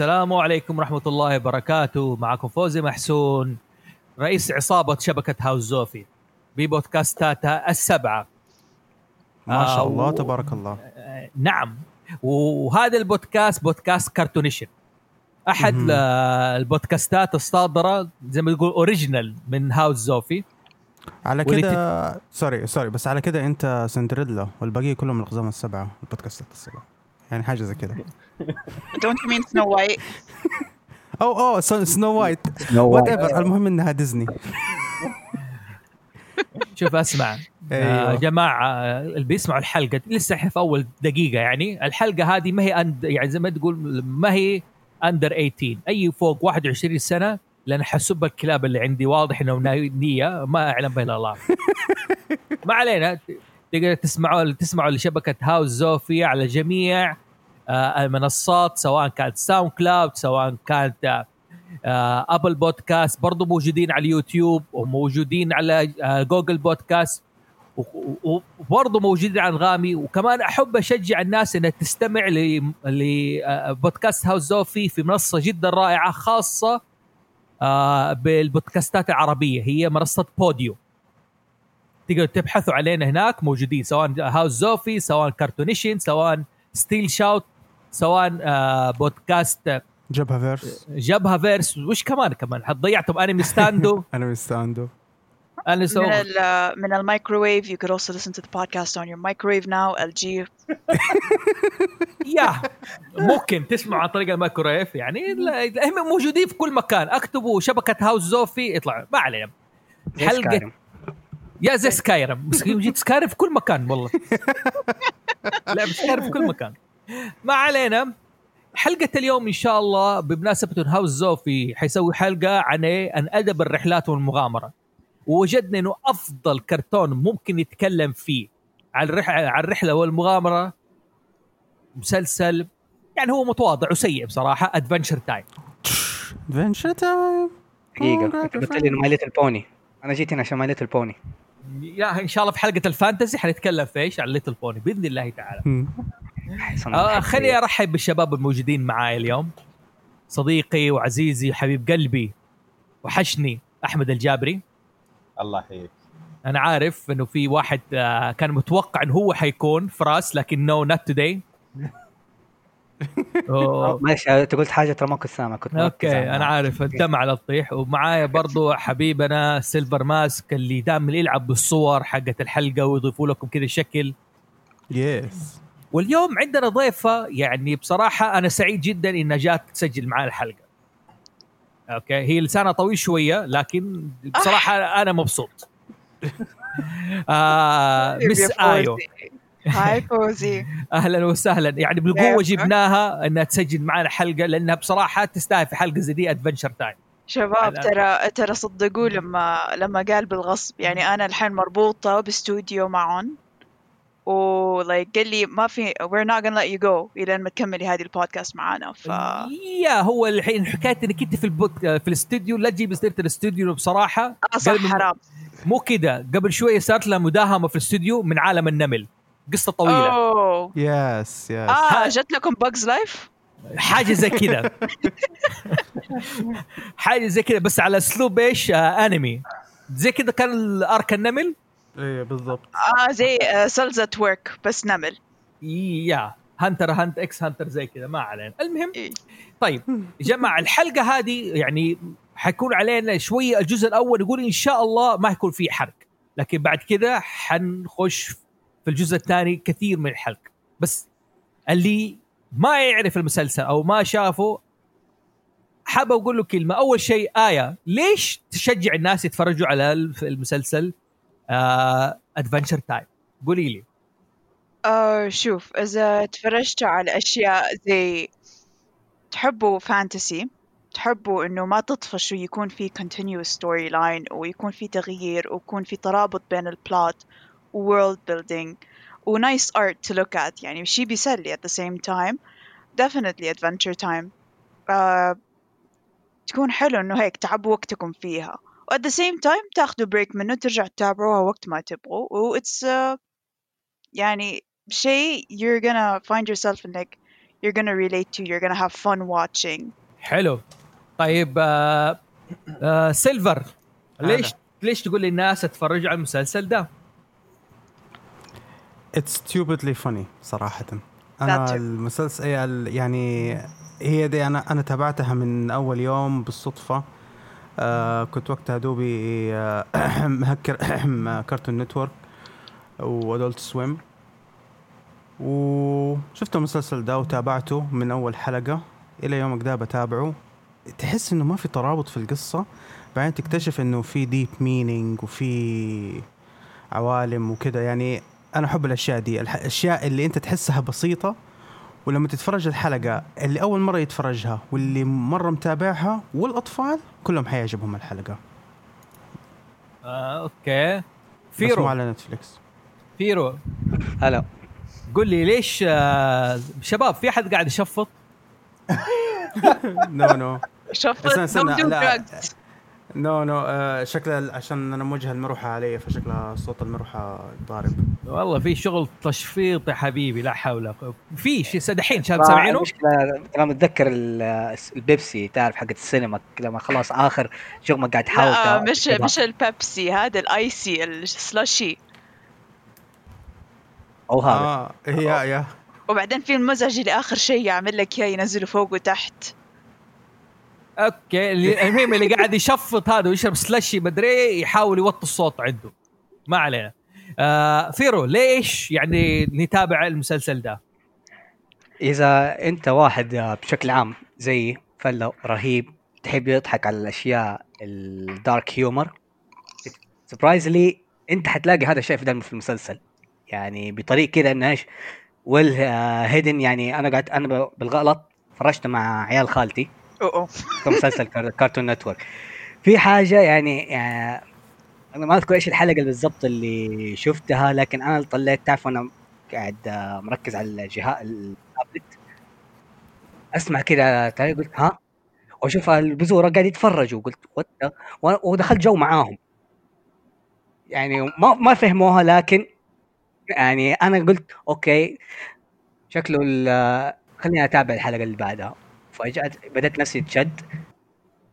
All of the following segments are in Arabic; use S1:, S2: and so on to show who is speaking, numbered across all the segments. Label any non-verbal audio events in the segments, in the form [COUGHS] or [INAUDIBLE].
S1: السلام عليكم ورحمة الله وبركاته. معكم فوزي محسون رئيس عصابة شبكة هاوس زوفي ببودكاستاتها السبعة.
S2: ما شاء
S1: آه،
S2: الله
S1: و-
S2: تبارك الله.
S1: آه، نعم. وهذا البودكاست بودكاست كرتونيشن.
S2: أحد.
S1: آه، البودكاستات الصادرة زي ما تقول original من هاوس زوفي.
S2: على كده sorry sorry بس على كده أنت سندريلا والباقي كلهم الأقزام السبعة البودكاستات السبعة. يعني حاجة زي كده.
S3: Don't you mean Snow White?
S2: أو أو
S4: Snow
S2: White whatever المهم إنها ديزني [LAUGHS]
S1: شوف أسمع.
S2: أيوة.
S1: آه جماعة آه، اللي بيسمعوا الحلقة لسه إحنا في أول دقيقة يعني. الحلقة هذه ما هي under يعني زي ما تقول ما هي under 18 أي فوق 21 سنة لأن حسب الكلاب اللي عندي. واضح إنه نية. ما أعلم بها الا الله. [LAUGHS] ما علينا. تقدر تسمعوا تسمعوا لشبكة هاوس زوفي على جميع المنصات سواء كانت SoundCloud سواء كانت آه، آه، Apple Podcast برضو موجودين على اليوتيوب وموجودين على آه، Google Podcast وبرضه موجودين على أنغامي. وكمان أحب أشجع الناس إنها تستمع لبودكاست هاوس زوفي في منصة جدا رائعة خاصة آه، بالبودكاستات العربية. هي منصة Podeo تقدروا تبحثوا علينا هناك موجودين سواء هاوس زوفي سواء كارتونيشن سواء ستيل شاوت سواء آه، بودكاست
S2: جبهة فيرس
S1: جبهة فيرس وش كمان؟ كمان ضيعتم. انمي ستاندو أنا سو
S3: من ال من الميكروويف. You could also listen to the podcast on your microwave now LG [LAUGHS]
S1: يا ممكن تسمعوا عن طريق الميكرويف يعني لا- هم موجودين في كل مكان. اكتبوا شبكة هاوس زوفي يطلع. ما علينا
S4: Skyrim.
S1: yeah زي Skyrim بس جيت Skyrim في كل مكان والله. [LAUGHS] لعبة Skyrim في كل مكان. ما علينا. حلقة اليوم إن شاء الله بمناسبة إن هاوس زوفي حيسوي حلقة عن إيه؟ عن أدب الرحلات والمغامرة. ووجدنا إنه أفضل كرتون ممكن يتكلم فيه عن الرحلة عن الرحلة والمغامرة مسلسل يعني هو متواضع وسيء بصراحة Adventure Time
S2: Adventure Time
S4: دقيقة قلت لي My Little Pony أنا جيت هنا عشان My Little Pony
S1: yeah إن شاء الله في حلقة ال fantasy حنتكلم في إيش؟ عن Little Pony بإذن الله تعالى. آه خليني أرحب بالشباب الموجودين معاي اليوم. صديقي وعزيزي وحبيب قلبي وحشني أحمد الجابري.
S5: الله يحييك.
S1: أنا عارف إنه في واحد آه، كان متوقع إنه هو حيكون فراس لكن no not today
S4: معلش أنت قلت حاجة ترى ما كنت سامع كنت okay
S1: أنا عارف الدمع على الطيح. ومعايا برضو حبيبنا Silver Mask اللي دائما يلعب بالصور حقت الحلقة ويضيفوا لكم كذا شكل.
S2: yes
S1: واليوم عندنا ضيفة يعني بصراحة أنا سعيد جدا إنها جات تسجل معنا الحلقة. okay؟ هي لسانها طويل شوية لكن بصراحة أنا مبسوط. [LAUGHS] آه Miss آيو.
S3: hi فوزي. [LAUGHS]
S1: أهلا وسهلا. يعني
S3: بالقوة؟
S1: جبناها إنها تسجل معنا حلقة لأنها بصراحة تستاهل في حلقة زي دي Adventure Time
S3: شباب ترى ترى صدقوا لما لما قال بالغصب يعني أنا الحين مربوطة باستوديو معهم و like قال لي ما في we're not gonna let you go إلى ما تكملي هذه البودكاست معانا ف
S1: yeah هو الحين حكاية إنك أنت في البوك في الاستوديو لا تجيب سيرة الاستوديو بصراحة.
S3: آه صح حرام.
S1: مو كذا قبل شوية صارت لها مداهمة في الاستوديو من عالم النمل. قصة طويلة.
S3: أوه.
S2: yes yes
S3: آه جت لكم Bug's Life
S1: حاجة زي كذا [LAUGHS] حاجة زي كذا بس على اسلوب إيش آه انمي زي كذا كان ال arc النمل؟
S2: إيه بالضبط.
S3: آه زي Cells at Work بس نمل.
S1: yeah Hunter Hunt x Hunter زي كذا ما علينا. المهم
S3: إيه.
S1: طيب يا جماعة الحلقة هذه يعني حيكون علينا شوية الجزء الأول يقول إن شاء الله ما يكون فيه حرق. لكن بعد كذا حنخش في الجزء الثاني كثير من الحرق. بس اللي ما يعرف المسلسل أو ما شافه حاب أقول له كلمة. أول شيء آية ليش تشجع الناس يتفرجوا على المسلسل؟ Adventure Time قولي لي.
S3: آه شوف إذا تفرجتوا على أشياء زي تحبوا fantasy تحبوا إنه ما تطفشوا يكون في continuous storyline ويكون في تغيير ويكون في ترابط بين ال plot و world building و nice art to look at يعني شي بيسلي at the same time. Definitely adventure time. آه تكون حلو إنه هيك تعبوا وقتكم فيها. و at the same time تاخدوا break منه ترجعوا تتابعوها وقت ما تبغوا و it's uh, يعني شيء you're gonna find yourself انك you're gonna relate to you're gonna have fun watching
S1: حلو طيب آه آه سيلفر ليش
S2: هلا.
S1: ليش تقول للناس اتفرجوا على المسلسل ده؟
S2: It's stupidly funny صراحة
S3: too.
S2: المسلسل ال- يعني هي دي أنا أنا تابعتها من أول يوم بالصدفة آه كنت وقتها دوبي آه [CLEARS THROAT] مهكر [CLEARS THROAT] Cartoon Network و Adult Swim. وشفت المسلسل ده وتابعته من أول حلقة إلى يومك ده بتابعه. تحس إنه ما في ترابط في القصة. بعدين تكتشف إنه في deep meaning وفي عوالم وكذا يعني أنا أحب الأشياء دي. الأشياء اللي أنت تحسها بسيطة ولما تتفرج الحلقة اللي أول مرة يتفرجها واللي مرة متابعها والأطفال كلهم حيعجبهم الحلقة.
S1: آه
S2: أوكي.
S1: فيرو.
S2: على نتفليكس.
S1: فيرو.
S4: هلا.
S1: قول لي ليش آه شباب في أحد قاعد يشفط؟ [LAUGHS]
S3: no no
S2: لا. no no آه شكلها عشان أنا موجه المروحة علي فشكلها صوت المروحة ضارب.
S1: والله في شغل تشفيط يا حبيبي لا حول ولا قوة. في شيء دحين شباب
S4: ما-
S1: سامعينه؟
S4: أنا متذكر ال- البيبسي تعرف حقت السينما لما خلاص آخر شغل ما قاعد تحاول
S3: لا
S4: تا-
S3: مش
S4: كذا.
S3: مش البيبسي هذا الـ icy السلاشي
S4: أو هذا.
S2: آه هي yeah.
S3: وبعدين في المزعج اللي آخر شيء يعمل لك إياه ينزله فوق وتحت.
S1: أوكي المهم اللي قاعد يشفط هذا ويشرب سلشي مدري يحاول يوطي الصوت عنده. ما علينا آه فيرو ليش يعني نتابع المسلسل ده؟
S4: إذا أنت واحد بشكل عام زي فله رهيب تحب يضحك على الأشياء ال dark humor surprisingly أنت حتلاقي هذا الشيء في ده في المسلسل. يعني بطريقة كذا إنه إيش well hidden يعني أنا قاعد أنا بالغلط فرجت مع عيال خالتي. أوه. مسلسل كار- Cartoon Network. في حاجة يعني, يعني أنا ما أذكر إيش الحلقة بالضبط اللي شفتها لكن أنا طلعت تعرف أنا قاعد آه، مركز على الجهاز التابلت؟ أسمع كذا قلت ها؟ وأشوف البزورة قاعد يتفرجوا قلت what ودخلت جو معاهم. يعني ما ما فهموها لكن يعني أنا قلت أوكي شكله ال- خليني أتابع الحلقة اللي بعدها. فجأة بدأت نفسي تشد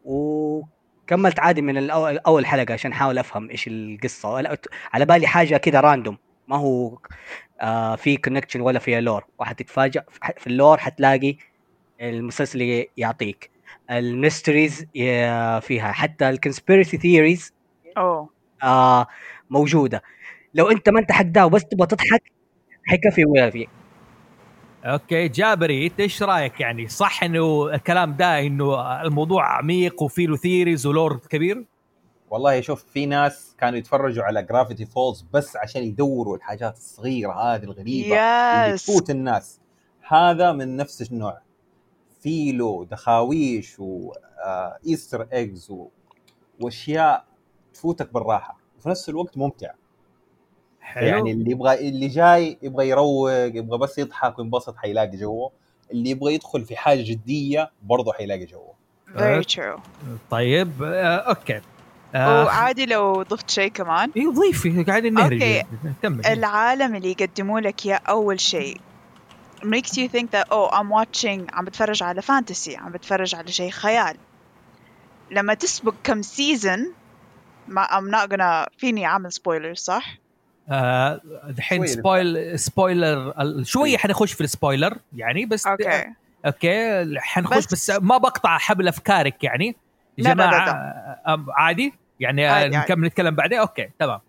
S4: وكملت عادي من الأول أول حلقة عشان أحاول أفهم إيش القصة. ولا- على بالي حاجة كده random ما هو آه في connection ولا في lore وحتتفاجئ في ال lore حتلاقي المسلسل يعطيك. ال mysteries فيها حتى ال conspiracy
S3: theories أوه.
S4: آه موجودة. لو أنت ما أنت حقدها وبس تبغى تضحك حيكفي ولا في
S1: أوكي جابري إنت إيش رأيك؟ يعني صح إنه الكلام ده إنه الموضوع عميق وفي له theories و lore كبير؟
S5: والله شوف في ناس كانوا يتفرجوا على Gravity Falls بس عشان يدوروا الحاجات الصغيرة هذه الغريبة اللي تفوت الناس. هذا من نفس النوع. في له دخاويش و Easter eggs وأشياء تفوتك بالراحة. وفي نفس الوقت ممتع.
S1: حلو.
S5: يعني اللي يبغى اللي جاي يبغى يروق يبغى بس يضحك وينبسط حيلاقي جوه. اللي يبغى يدخل في حاجة جدية برضه حيلاقي جوه.
S3: Very true.
S1: طيب آه أوكي. آه
S3: وعادي لو ضفت شيء كمان.
S1: أيوه ضيفي قاعدين نهرج. كمل.
S3: العالم اللي يقدموا لك اياه أول شيء. Makes you think that oh I'm watching عم بتفرج على fantasy عم بتفرج على شيء خيال. لما تسبق كم season ما I'm not gonna فيني أعمل spoiler صح؟
S1: آه، الحين
S5: شوية
S1: spoil spoiler شوية حنخش في ال spoiler يعني بس
S3: أوكي.
S1: أوكي حنخش
S3: بس-
S1: بس, ما بقطع حبل أفكارك يعني. يا
S3: لا، لا، لا،
S1: جماعة
S3: لا.
S1: آه، عادي؟ يعني آه،
S3: عادي، عادي.
S1: نكمل نتكلم بعدين؟ أوكي تمام.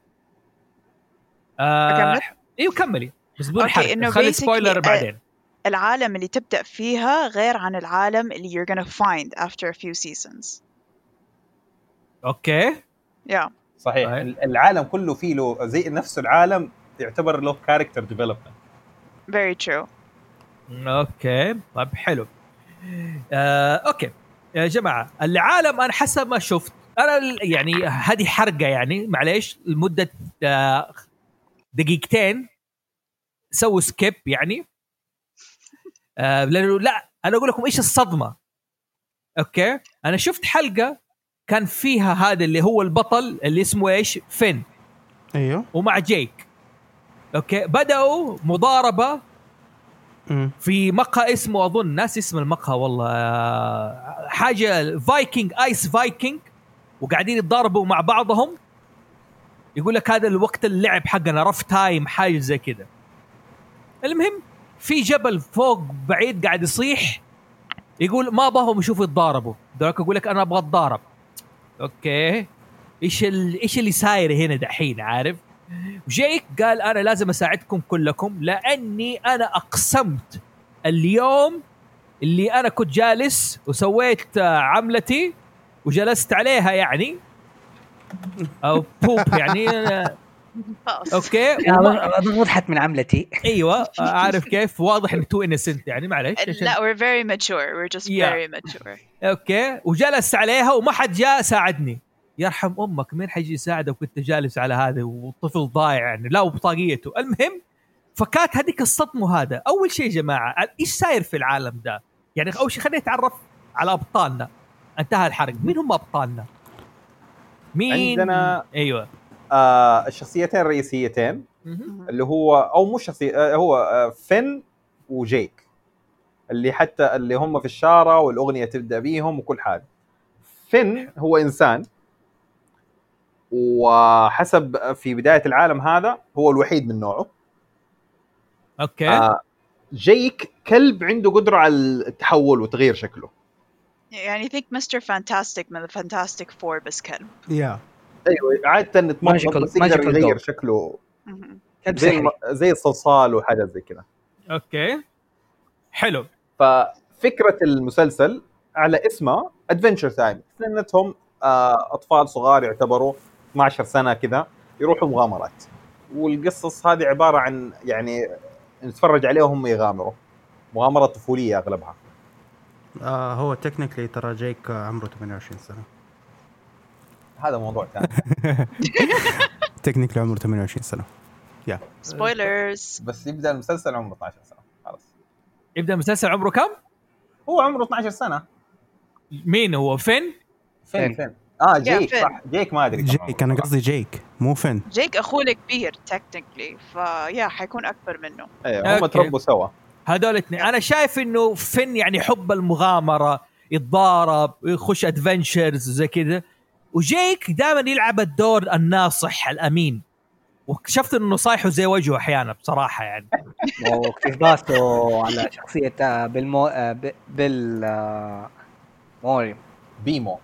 S1: آه
S3: أكمل؟
S1: أيوه كملي. بس بدون حرق خلي spoiler
S3: آه،
S1: بعدين.
S3: العالم اللي تبدأ فيها غير عن العالم اللي you're gonna find after a few seasons.
S1: أوكي.
S3: Yeah.
S5: صحيح. العالم كله فيه له زي نفس العالم يعتبر له character development
S3: very true.
S1: أوكي. طيب حلو. آه، okay. يا جماعة العالم أنا حسب ما شفت أنا ال- يعني هذه حرقة يعني معليش لمدة آه، دقيقتين. سووا skip يعني. آه، لأنه لا أنا أقول لكم إيش الصدمة. okay؟ أنا شفت حلقة كان فيها هذا اللي هو البطل اللي اسمه إيش؟ فين؟
S2: أيوه.
S1: ومع جيك. okay. بدأوا
S2: مضاربة.
S1: في مقهى اسمه أظن ناس اسم المقهى والله. حاجة فايكنج ايس فايكنج وقاعدين يتضاربوا مع بعضهم. يقول لك هذا الوقت اللعب حقنا رف تايم حاجة زي كذا. المهم في جبل فوق بعيد قاعد يصيح. يقول ما ابغاهم يشوفوا يتضاربوا. ذاك يقول لك أنا أبغى أتضارب. أوكي. إيش ال... إيش اللي صاير هنا دحين عارف؟ جيك قال أنا لازم أساعدكم كلكم لأني أنا أقسمت اليوم اللي أنا كنت جالس وسويت آه، عملتي وجلست عليها يعني. أو بوب يعني آه، أوكي
S4: وضحت من عملتي.
S1: أيوه عارف كيف. واضح إنه تو انسنت يعني معلش
S3: لا very mature. We're just
S1: Yeah.
S3: very mature.
S1: أوكي وجلس عليها وما حد جاء ساعدني. يرحم أمك مين حيجي يساعدك وأنت جالس على هذا والطفل ضايع يعني؟ لا وبطاقيته. المهم فكانت هذيك الصدمة هذا. أول شيء يا جماعة إيش صاير في العالم ده؟ يعني أول شيء خلينا نتعرف على أبطالنا. انتهى الحرق. مين هم أبطالنا؟ مين؟
S5: عندنا-
S1: أيوه.
S5: آه الشخصيتين الرئيسيتين. اللي هو أو مو شخصيه آه هو آه فين وجيك. اللي حتى اللي هم في الشارع والأغنية تبدأ بيهم وكل حاجة. فين هو إنسان. وحسب في بداية العالم هذا هو الوحيد من نوعه.
S1: okay.
S5: آه جيك كلب عنده قدرة على التحول وتغيير شكله.
S3: يعني think Mr. Fantastic من Fantastic Four بس كلب.
S5: yeah أيوه عادة
S4: Magical-
S5: بس يقدر يغير. شكله زي زي الصلصال وحاجات زي كذا
S1: okay. حلو.
S5: ففكرة المسلسل على اسمه Adventure Time لانهم أطفال صغار يعتبروا 12 سنة كذا يروحوا مغامرات. والقصص هذه عبارة عن يعني نتفرج عليهم هم يغامروا. مغامرات طفولية أغلبها.
S2: آه هو technically ترى جيك آه، عمره 28 سنة.
S5: هذا موضوع ثاني. [LAUGHS]
S2: technically عمره 28 سنة.
S3: Spoilers.
S5: بس يبدأ المسلسل عمره 12 سنة. خلاص.
S1: يبدأ المسلسل عمره كم؟
S5: هو عمره 12 سنة.
S1: مين هو؟ فين؟
S5: فين
S4: فين؟
S5: فين. آه جيك
S3: فين.
S5: صح. جيك ما أدري
S2: جيك
S5: أنا.
S2: قصدي جيك مو فن
S3: جيك أخوه الكبير technically. فيا حيكون أكبر منه.
S5: أيوه هم. تربوا سوا.
S1: هذول الاثنين أنا شايف إنه فين يعني حب المغامرة يتضارب يخش adventures زي كذا. وجيك دائما يلعب الدور الناصح الأمين. واكتشفت إنه نصايحه زي وجهه أحيانا بصراحة يعني.
S4: واقتباسه على شخصية آه، بالمو آه، بال آه، موري.
S5: بيمو.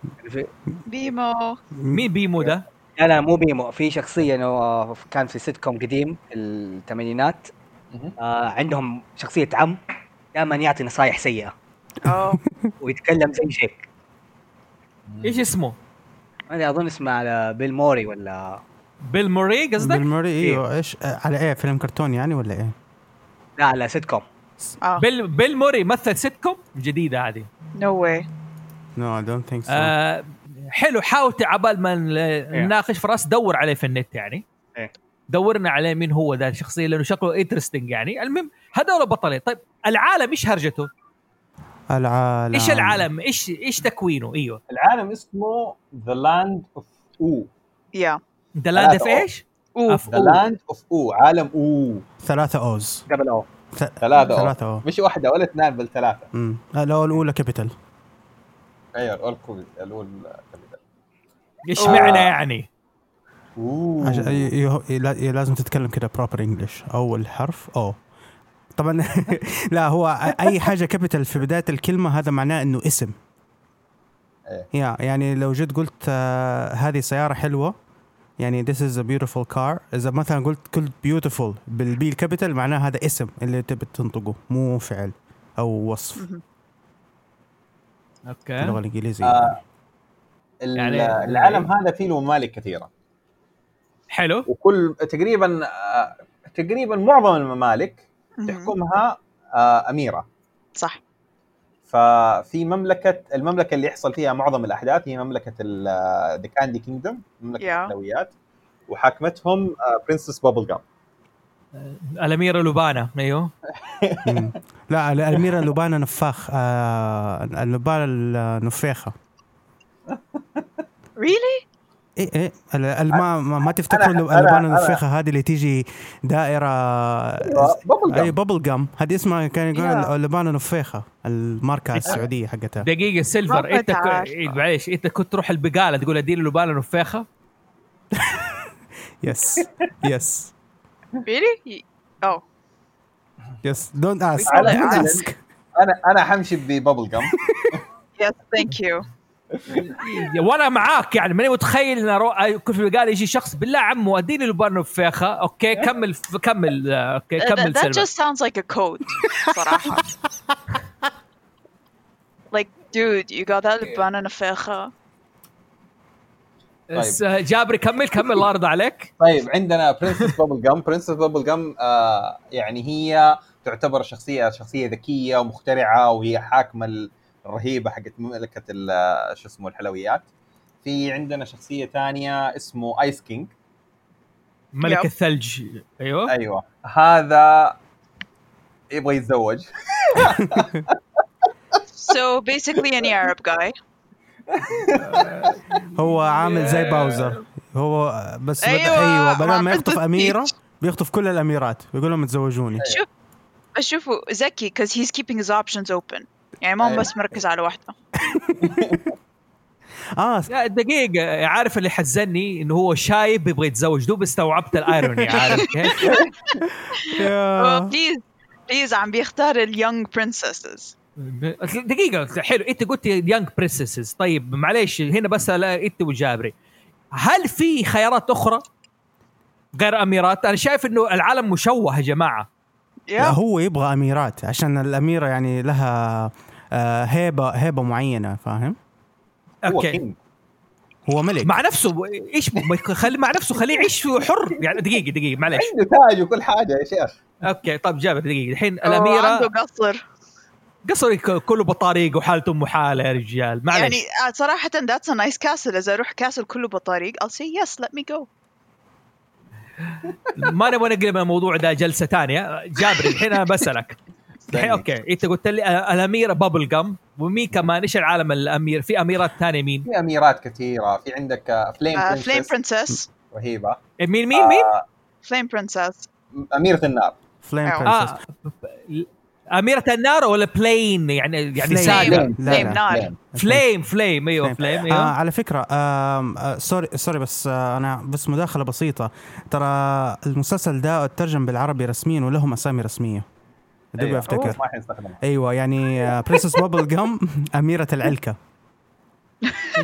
S3: بيمو.
S1: مين بيمو ده؟
S4: لا لا مو بيمو. في شخصية إنه كان في سيت كوم قديم في الثمانينات. آه عندهم شخصية عم دائما يعطي نصايح سيئة.
S3: آه
S4: ويتكلم زي جيك
S1: إيش اسمه؟
S4: ما ادري أظن اسمه على بيل موري ولا
S1: بيل موري قصدك؟
S2: بالمري أيوه. إيش؟ آه، على إيه؟ فيلم كرتون يعني ولا إيه؟
S4: لا على سيت كوم
S3: آه.
S1: بيل بيل موري مثل سيت كوم جديدة هذه.
S3: no way
S2: no I don't think so
S1: آه حلو. حاول عبال ما ن- نناقش في رأس دور عليه في النت يعني.
S4: إيه.
S1: دورنا عليه مين هو ذا الشخصية لأنه شكله interesting يعني. المهم هذول بطلين. طيب العالم إيش هرجته؟
S2: العالم.
S1: إيش العالم؟ إيش إيش تكوينه؟ إيوه.
S5: العالم اسمه the Land
S3: of
S1: Ooo yeah the
S5: Land
S1: of
S3: إيش؟
S1: of-
S5: the Land of Ooo عالم Ooo
S2: ثلاثة O's.
S4: قبل O.
S2: ث-
S5: ثلاثة O.
S2: ثلاثة O.
S5: مش واحدة ولا اثنين بل ثلاثة.
S2: امم الـ O
S5: الاولى capital. أيوه الأول capital.
S1: إيش معنى يعني؟
S5: اوه
S2: عشان ي- ي- ي- لازم تتكلم كده proper English أول حرف O. طبعا [LAUGHS] لا هو أي حاجة capital في بداية الكلمة هذا معناه إنه اسم
S5: إيه.
S2: yeah يعني لو جيت قلت آه هذه سيارة حلوة يعني this is a beautiful car إذا مثلا قلت قلت beautiful بال B ال capital معناه هذا اسم اللي تبي تنطقه مو فعل أو وصف. في اللغة
S1: okay
S2: الإنجليزية
S5: آه.
S1: يعني-
S5: العالم هذا فيه له ممالك كثيرة
S1: حلو
S5: وكل تقريبا آه، تقريبا معظم الممالك. تحكمها آه، أميرة.
S3: صح.
S5: ففي مملكة المملكة اللي يحصل فيها معظم الأحداث هي مملكة the Candy Kingdom مملكة
S3: Yeah.
S5: الحلويات. وحاكمتهم Princess Bubblegum
S1: الأميرة لوبانا
S2: أيوه. لا الأميرة لبانه نفاخ آه اللبانه النفيخه
S3: really?
S2: إيه إيه. ال- ال- ما ما, ما تفتكروا
S5: أنا-
S2: النفيخه هذه اللي تيجي دائرة
S5: بابل أي
S2: بابل جام هذه اسمها كان يقولون
S3: Yeah.
S2: اللبان النفيخه الماركة السعودية حقتها.
S1: دقيقة سيلفر
S3: إنت.
S1: إيه، معليش إنت كنت تروح البقالة تقول أديني لبانه نفيخه
S2: يس يس
S3: You- oh.
S2: يس دونت اسك
S5: أنا أنا حمشي ببابل جام
S3: yes thank you.
S1: وأنا معاك يعني ماني متخيل إن أروح كل في البقاله يجي شخص بالله عمو أديني لبانه نفيخه okay كمل كمل آه،
S3: okay
S1: كمل
S3: that just sounds like a code صراحة. Like dude you got that لبانة نفاخة
S1: بس، آه، جابري كمل كمل الله يرضى عليك.
S5: طيب عندنا Princess Bubblegum Princess Bubblegum آه يعني هي تعتبر شخصية شخصية ذكية ومخترعة وهي حاكمة الرهيبه حقت مملكة ال- شو اسمه الحلويات. في عندنا شخصية ثانية اسمه Ice King
S1: ملك
S3: yep.
S1: الثلج. أيوه.
S5: أيوه. هذا يبغى يتزوج.
S3: So basically any Arab guy. [LAUGHS]
S2: هو عامل زي Bowser. هو بس بد-
S3: أيوة،
S2: أيوه بدل ما يخطف
S3: أميرة.
S2: بيخطف كل الأميرات. ويقول لهم تزوجوني
S3: شوف أشوفه ذكي because he's keeping his options open. يعني ما هو
S5: أيوة.
S3: بس مركز على واحدة. [LAUGHS]
S2: آه
S1: يا دقيقة عارف اللي حزني؟ إنه هو شايب يبغى يتزوج. دوب استوعبت ال irony [LAUGHS]
S2: عارف
S3: please please عم بيختار ال young princesses
S1: دقيقة حلو. إنت قلت young princesses طيب معليش هنا بس إنت وجابري. هل في خيارات أخرى غير أميرات؟ أنا شايف إنه العالم مشوه يا جماعة.
S2: لا، هو يبغى أميرات عشان الأميرة يعني لها هيبه هيبة معينة فاهم؟
S5: هو okay.
S2: هو ملك.
S1: مع نفسه إيش خلي مع نفسه خليه يعيش حر. يعني دقيقة دقيقة معليش.
S5: عنده تاج وكل حاجة يا شيخ.
S1: okay طيب جابر دقيقة. الحين
S3: عنده
S1: الاميرة
S3: قصر.
S1: قصري ك- كله بطاريق وحالته امه حالة يا رجال. معليش.
S3: يعني آه، صراحة that's a nice castle. إذا أروح castle كله بطاريق I'll say yes let me go.
S1: ما نبغى نقلب الموضوع ده جلسة ثانية. جابر الحين أنا بسألك. [LAUGHS] okay. إنت قلت لي آه، الأميرة Bubblegum ومين كمان إيش العالم الأمير؟ في أميرات ثانية مين؟
S5: في أميرات كثيرة. في عندك flame
S3: uh, flame princess
S5: رهيبة.
S1: مين مين مين؟
S5: آه،
S3: flame princess.
S5: أميرة النار.
S2: فليم. برنسس
S1: آه أميرة النار ولا plain يعني يعني. ساده
S3: flame. نار
S1: flame flame أيوه flame
S2: آه
S1: أيوه.
S2: على آه sorry sorry بس آه أنا بس مداخلة بسيطة. ترى المسلسل ده ترجم بالعربي رسميا ولهم أسامي رسمية. دوبي
S5: أيوة.
S2: أفتكر.
S5: ما
S2: أيوه يعني princess Bubblegum أميرة العلكة.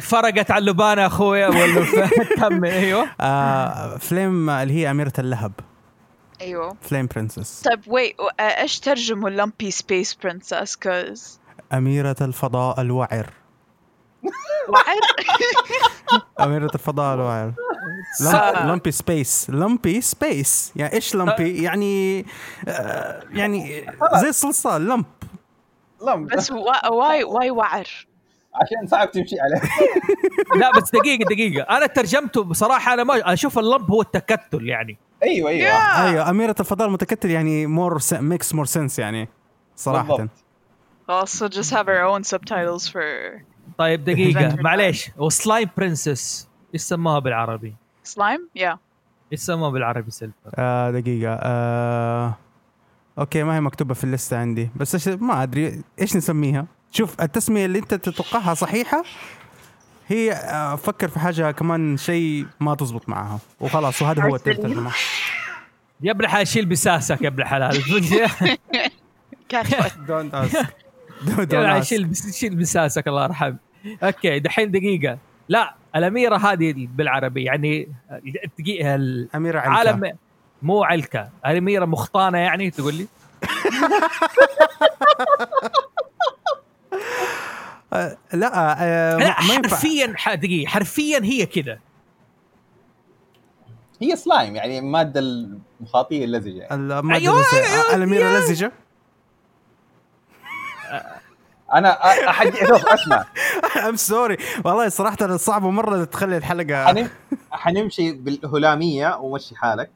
S1: فرقت على اللبان يا اخويا ولا كمل أيوه. [LAUGHS]
S2: آه flame اللي هي أميرة اللهب.
S3: أيوه.
S2: flame princess
S3: طيب wait uh, إيش ترجموا lumpy space princess cause
S2: أميرة الفضاء الوعر. [LAUGHS]
S3: وعر؟ [LAUGHS]
S2: أميرة الفضاء الوعر.
S3: آه.
S2: lumpy space lumpy space يعني إيش lumpy يعني آه يعني زي الصلصال lump
S5: لم
S3: بس why why وعر.
S5: عشان صعب تمشي عليه. [LAUGHS]
S1: لا بس دقيقة دقيقة. أنا ترجمته بصراحة أنا ما أشوف ال lump هو التكتل يعني.
S5: أيوه أيوه.
S3: Yeah.
S2: أيوه أميرة الفضاء المتكتل يعني مور ميكس مور سنس يعني صراحة.
S5: بالضبط.
S3: also just have our own subtitles for
S1: طيب دقيقة.
S3: Adventure
S1: معليش. و slime princess إيش سموها بالعربي؟
S3: Slime? Yeah.
S1: إيش سموها بالعربي سيلفر؟
S2: آه دقيقة. آه okay ما هي مكتوبة في الليسته عندي. بس إيش ما أدري إيش نسميها؟ شوف التسمية اللي أنت تتوقعها صحيحة هي آه فكر في حاجة كمان شيء ما تزبط معها. وخلاص وهذا هو الترجمه
S1: يا ابن الحلال شيل بساسك يا ابن الحلال.
S2: دونت اسك
S1: يا شيل بس- شيل بساسك الله يرحمه. أوكي دحين دقيقة. لا الأميرة هذه بالعربي يعني دقيقه
S2: أميرة علكة.
S1: العالم مو علكة الأميرة مخطانة يعني تقول لي [LAUGHS]
S2: لا آه
S1: لا حرفيا ح- دقيقة حرفيا هي كذا
S5: هي سلايم يعني الماده المخاطية اللزجة يعني.
S2: المادة
S1: أيوة،. أيوة،
S2: الأميرة
S1: أيوة.
S5: أنا أحد شوف أسمع. [LAUGHS]
S2: I'm sorry والله صراحة صعبه مرة تخلي الحلقة [LAUGHS]
S5: حنم... حنمشي بالهلامية ومشي حالك.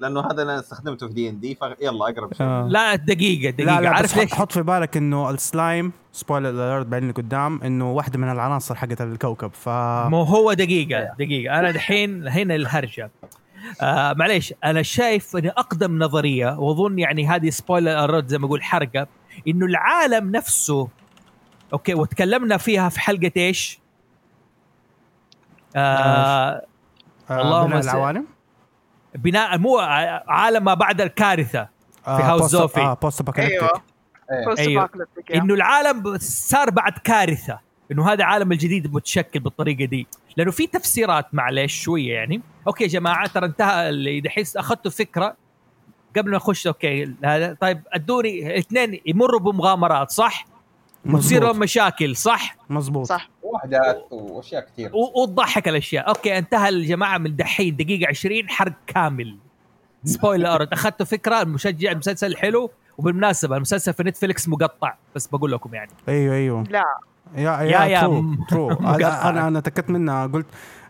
S5: لأنه هذا أنا استخدمته في دي ان دي فيلا أقرب شيء
S2: آه.
S1: لا دقيقه دقيقة
S2: لا لا
S1: عارف ليش؟
S2: حط, في بالك إنه ال slime spoiler alert بعدين قدام إنه واحدة من العناصر حقت الكوكب ف
S1: مو هو دقيقة دقيقة. أنا دحين هنا الهرجة. آه معليش أنا شايف إن أقدم نظرية وأظن يعني هذه spoiler alert زي ما أقول حرقة. إنه العالم نفسه okay وتكلمنا فيها في حلقة إيش؟ آه
S2: آه
S1: اللهم
S2: بناء العوالم
S1: بناء مو عالم ما بعد الكارثة
S2: آه
S1: House
S2: post-
S1: Sophie.
S2: آه post apocalyptic
S3: أيوه
S5: إيه.
S1: أيوه.
S3: Yeah.
S1: إنه العالم صار بعد كارثة إنه هذا العالم الجديد متشكل بالطريقة دي لأنه في تفسيرات معلش شوية يعني okay يا جماعة ترى انتهى اللي دحين أخذتوا فكرة قبل ما اخش okay هذا طيب ادوني اثنين يمروا بمغامرات صح؟ وتصير مشاكل صح؟
S2: مظبوط.
S3: صح.
S5: وحدات وأشياء كثير
S1: وتضحك الأشياء. okay انتهى الجماعة من دحين دقيقة 20 حرق كامل. spoiler أخذتوا فكرة المشجع المسلسل حلو وبالمناسبة المسلسل في Netflix مقطع. بس بقول لكم يعني.
S2: أيوه أيوه.
S3: لا.
S1: yeah
S2: yeah-
S1: yeah
S2: true
S1: م-
S2: true [LAUGHS] أنا أنا تكت منها. قلت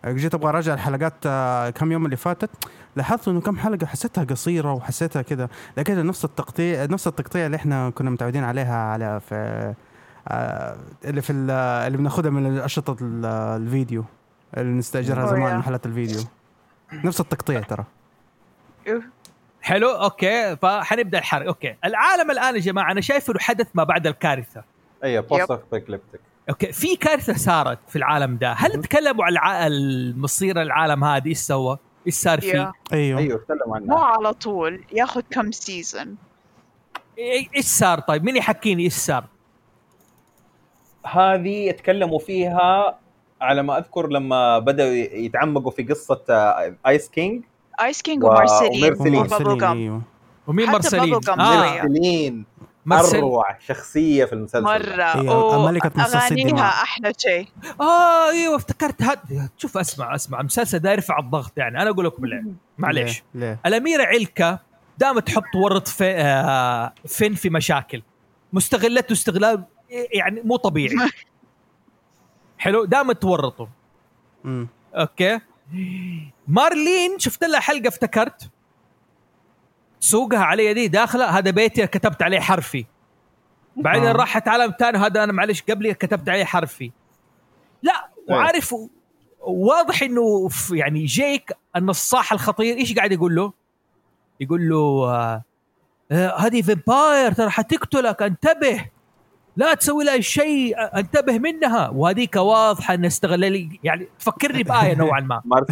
S2: جيت أبغى أراجع الحلقات آه، كم يوم اللي فاتت. لاحظت إنه كم حلقة حسيتها قصيرة وحسيتها كذا لكن نفس التقطيع نفس التقطيع اللي إحنا كنا متعودين عليها على في آه، اللي في ال- اللي بناخذها من اشرطه ال- الفيديو اللي
S3: نستأجرها
S2: زمان. من محلات الفيديو. نفس التقطيع ترى.
S1: حلو okay. فحنبدأ الحرق. okay. العالم الآن يا جماعة أنا شايف إنه حدث ما بعد الكارثة.
S5: أيوه post apocalyptic
S1: okay. في كارثة صارت في العالم ده. هل تكلموا عن الع... المصير العالم هذه إيش سوى؟ إيش صار فيه.
S2: أيوه.
S5: أيوه تكلم
S3: مو
S5: عنها
S3: على طول ياخذ كم season
S1: إيه- إيش صار طيب؟ مين يحكيني إيش صار؟
S5: هذه يتكلموا فيها على ما أذكر لما بدأوا يتعمقوا في قصة آه، Ice King
S3: ايس كينج
S5: و-
S3: ومارسيلين
S5: وميرسلين.
S3: وبابل
S2: ومرسلين،
S3: جام
S2: أيوه.
S1: ومين آه.
S3: شوية.
S5: مارسلين
S1: مرسل
S5: أروع شخصية في المسلسل.
S2: مصاصي
S3: أغانيها
S2: الدماء.
S3: أحلى شيء.
S1: آه أيوه افتكرت. هاد شوف أسمع أسمع. المسلسل ده يرفع الضغط يعني. أنا أقول لكم ليه. معليش.
S2: ليه؟ ليه؟
S1: الأميرة علكه دامت تحط ورط في آه فين في مشاكل. مستغلته استغلال يعني مو طبيعي. [LAUGHS] حلو؟ دامت تورطه. Okay. Marceline شفت لها حلقة افتكرت؟ سوقها علي دي داخله هذا بيتي كتبت عليه حرفي. بعدين
S2: آه.
S1: راحت عالم ثاني هذا أنا معلش قبلي كتبت عليه حرفي. لا وعارف واضح إنه في- يعني جيك النصاح الخطير إيش قاعد يقول له؟ يقول له آه، آه، هذه vampire ترى حتقتلك انتبه. لا تسوي لها شيء انتبه منها. وهذيك واضحة ان استغلالي يعني تفكرني بآية نوعا ما. [LAUGHS]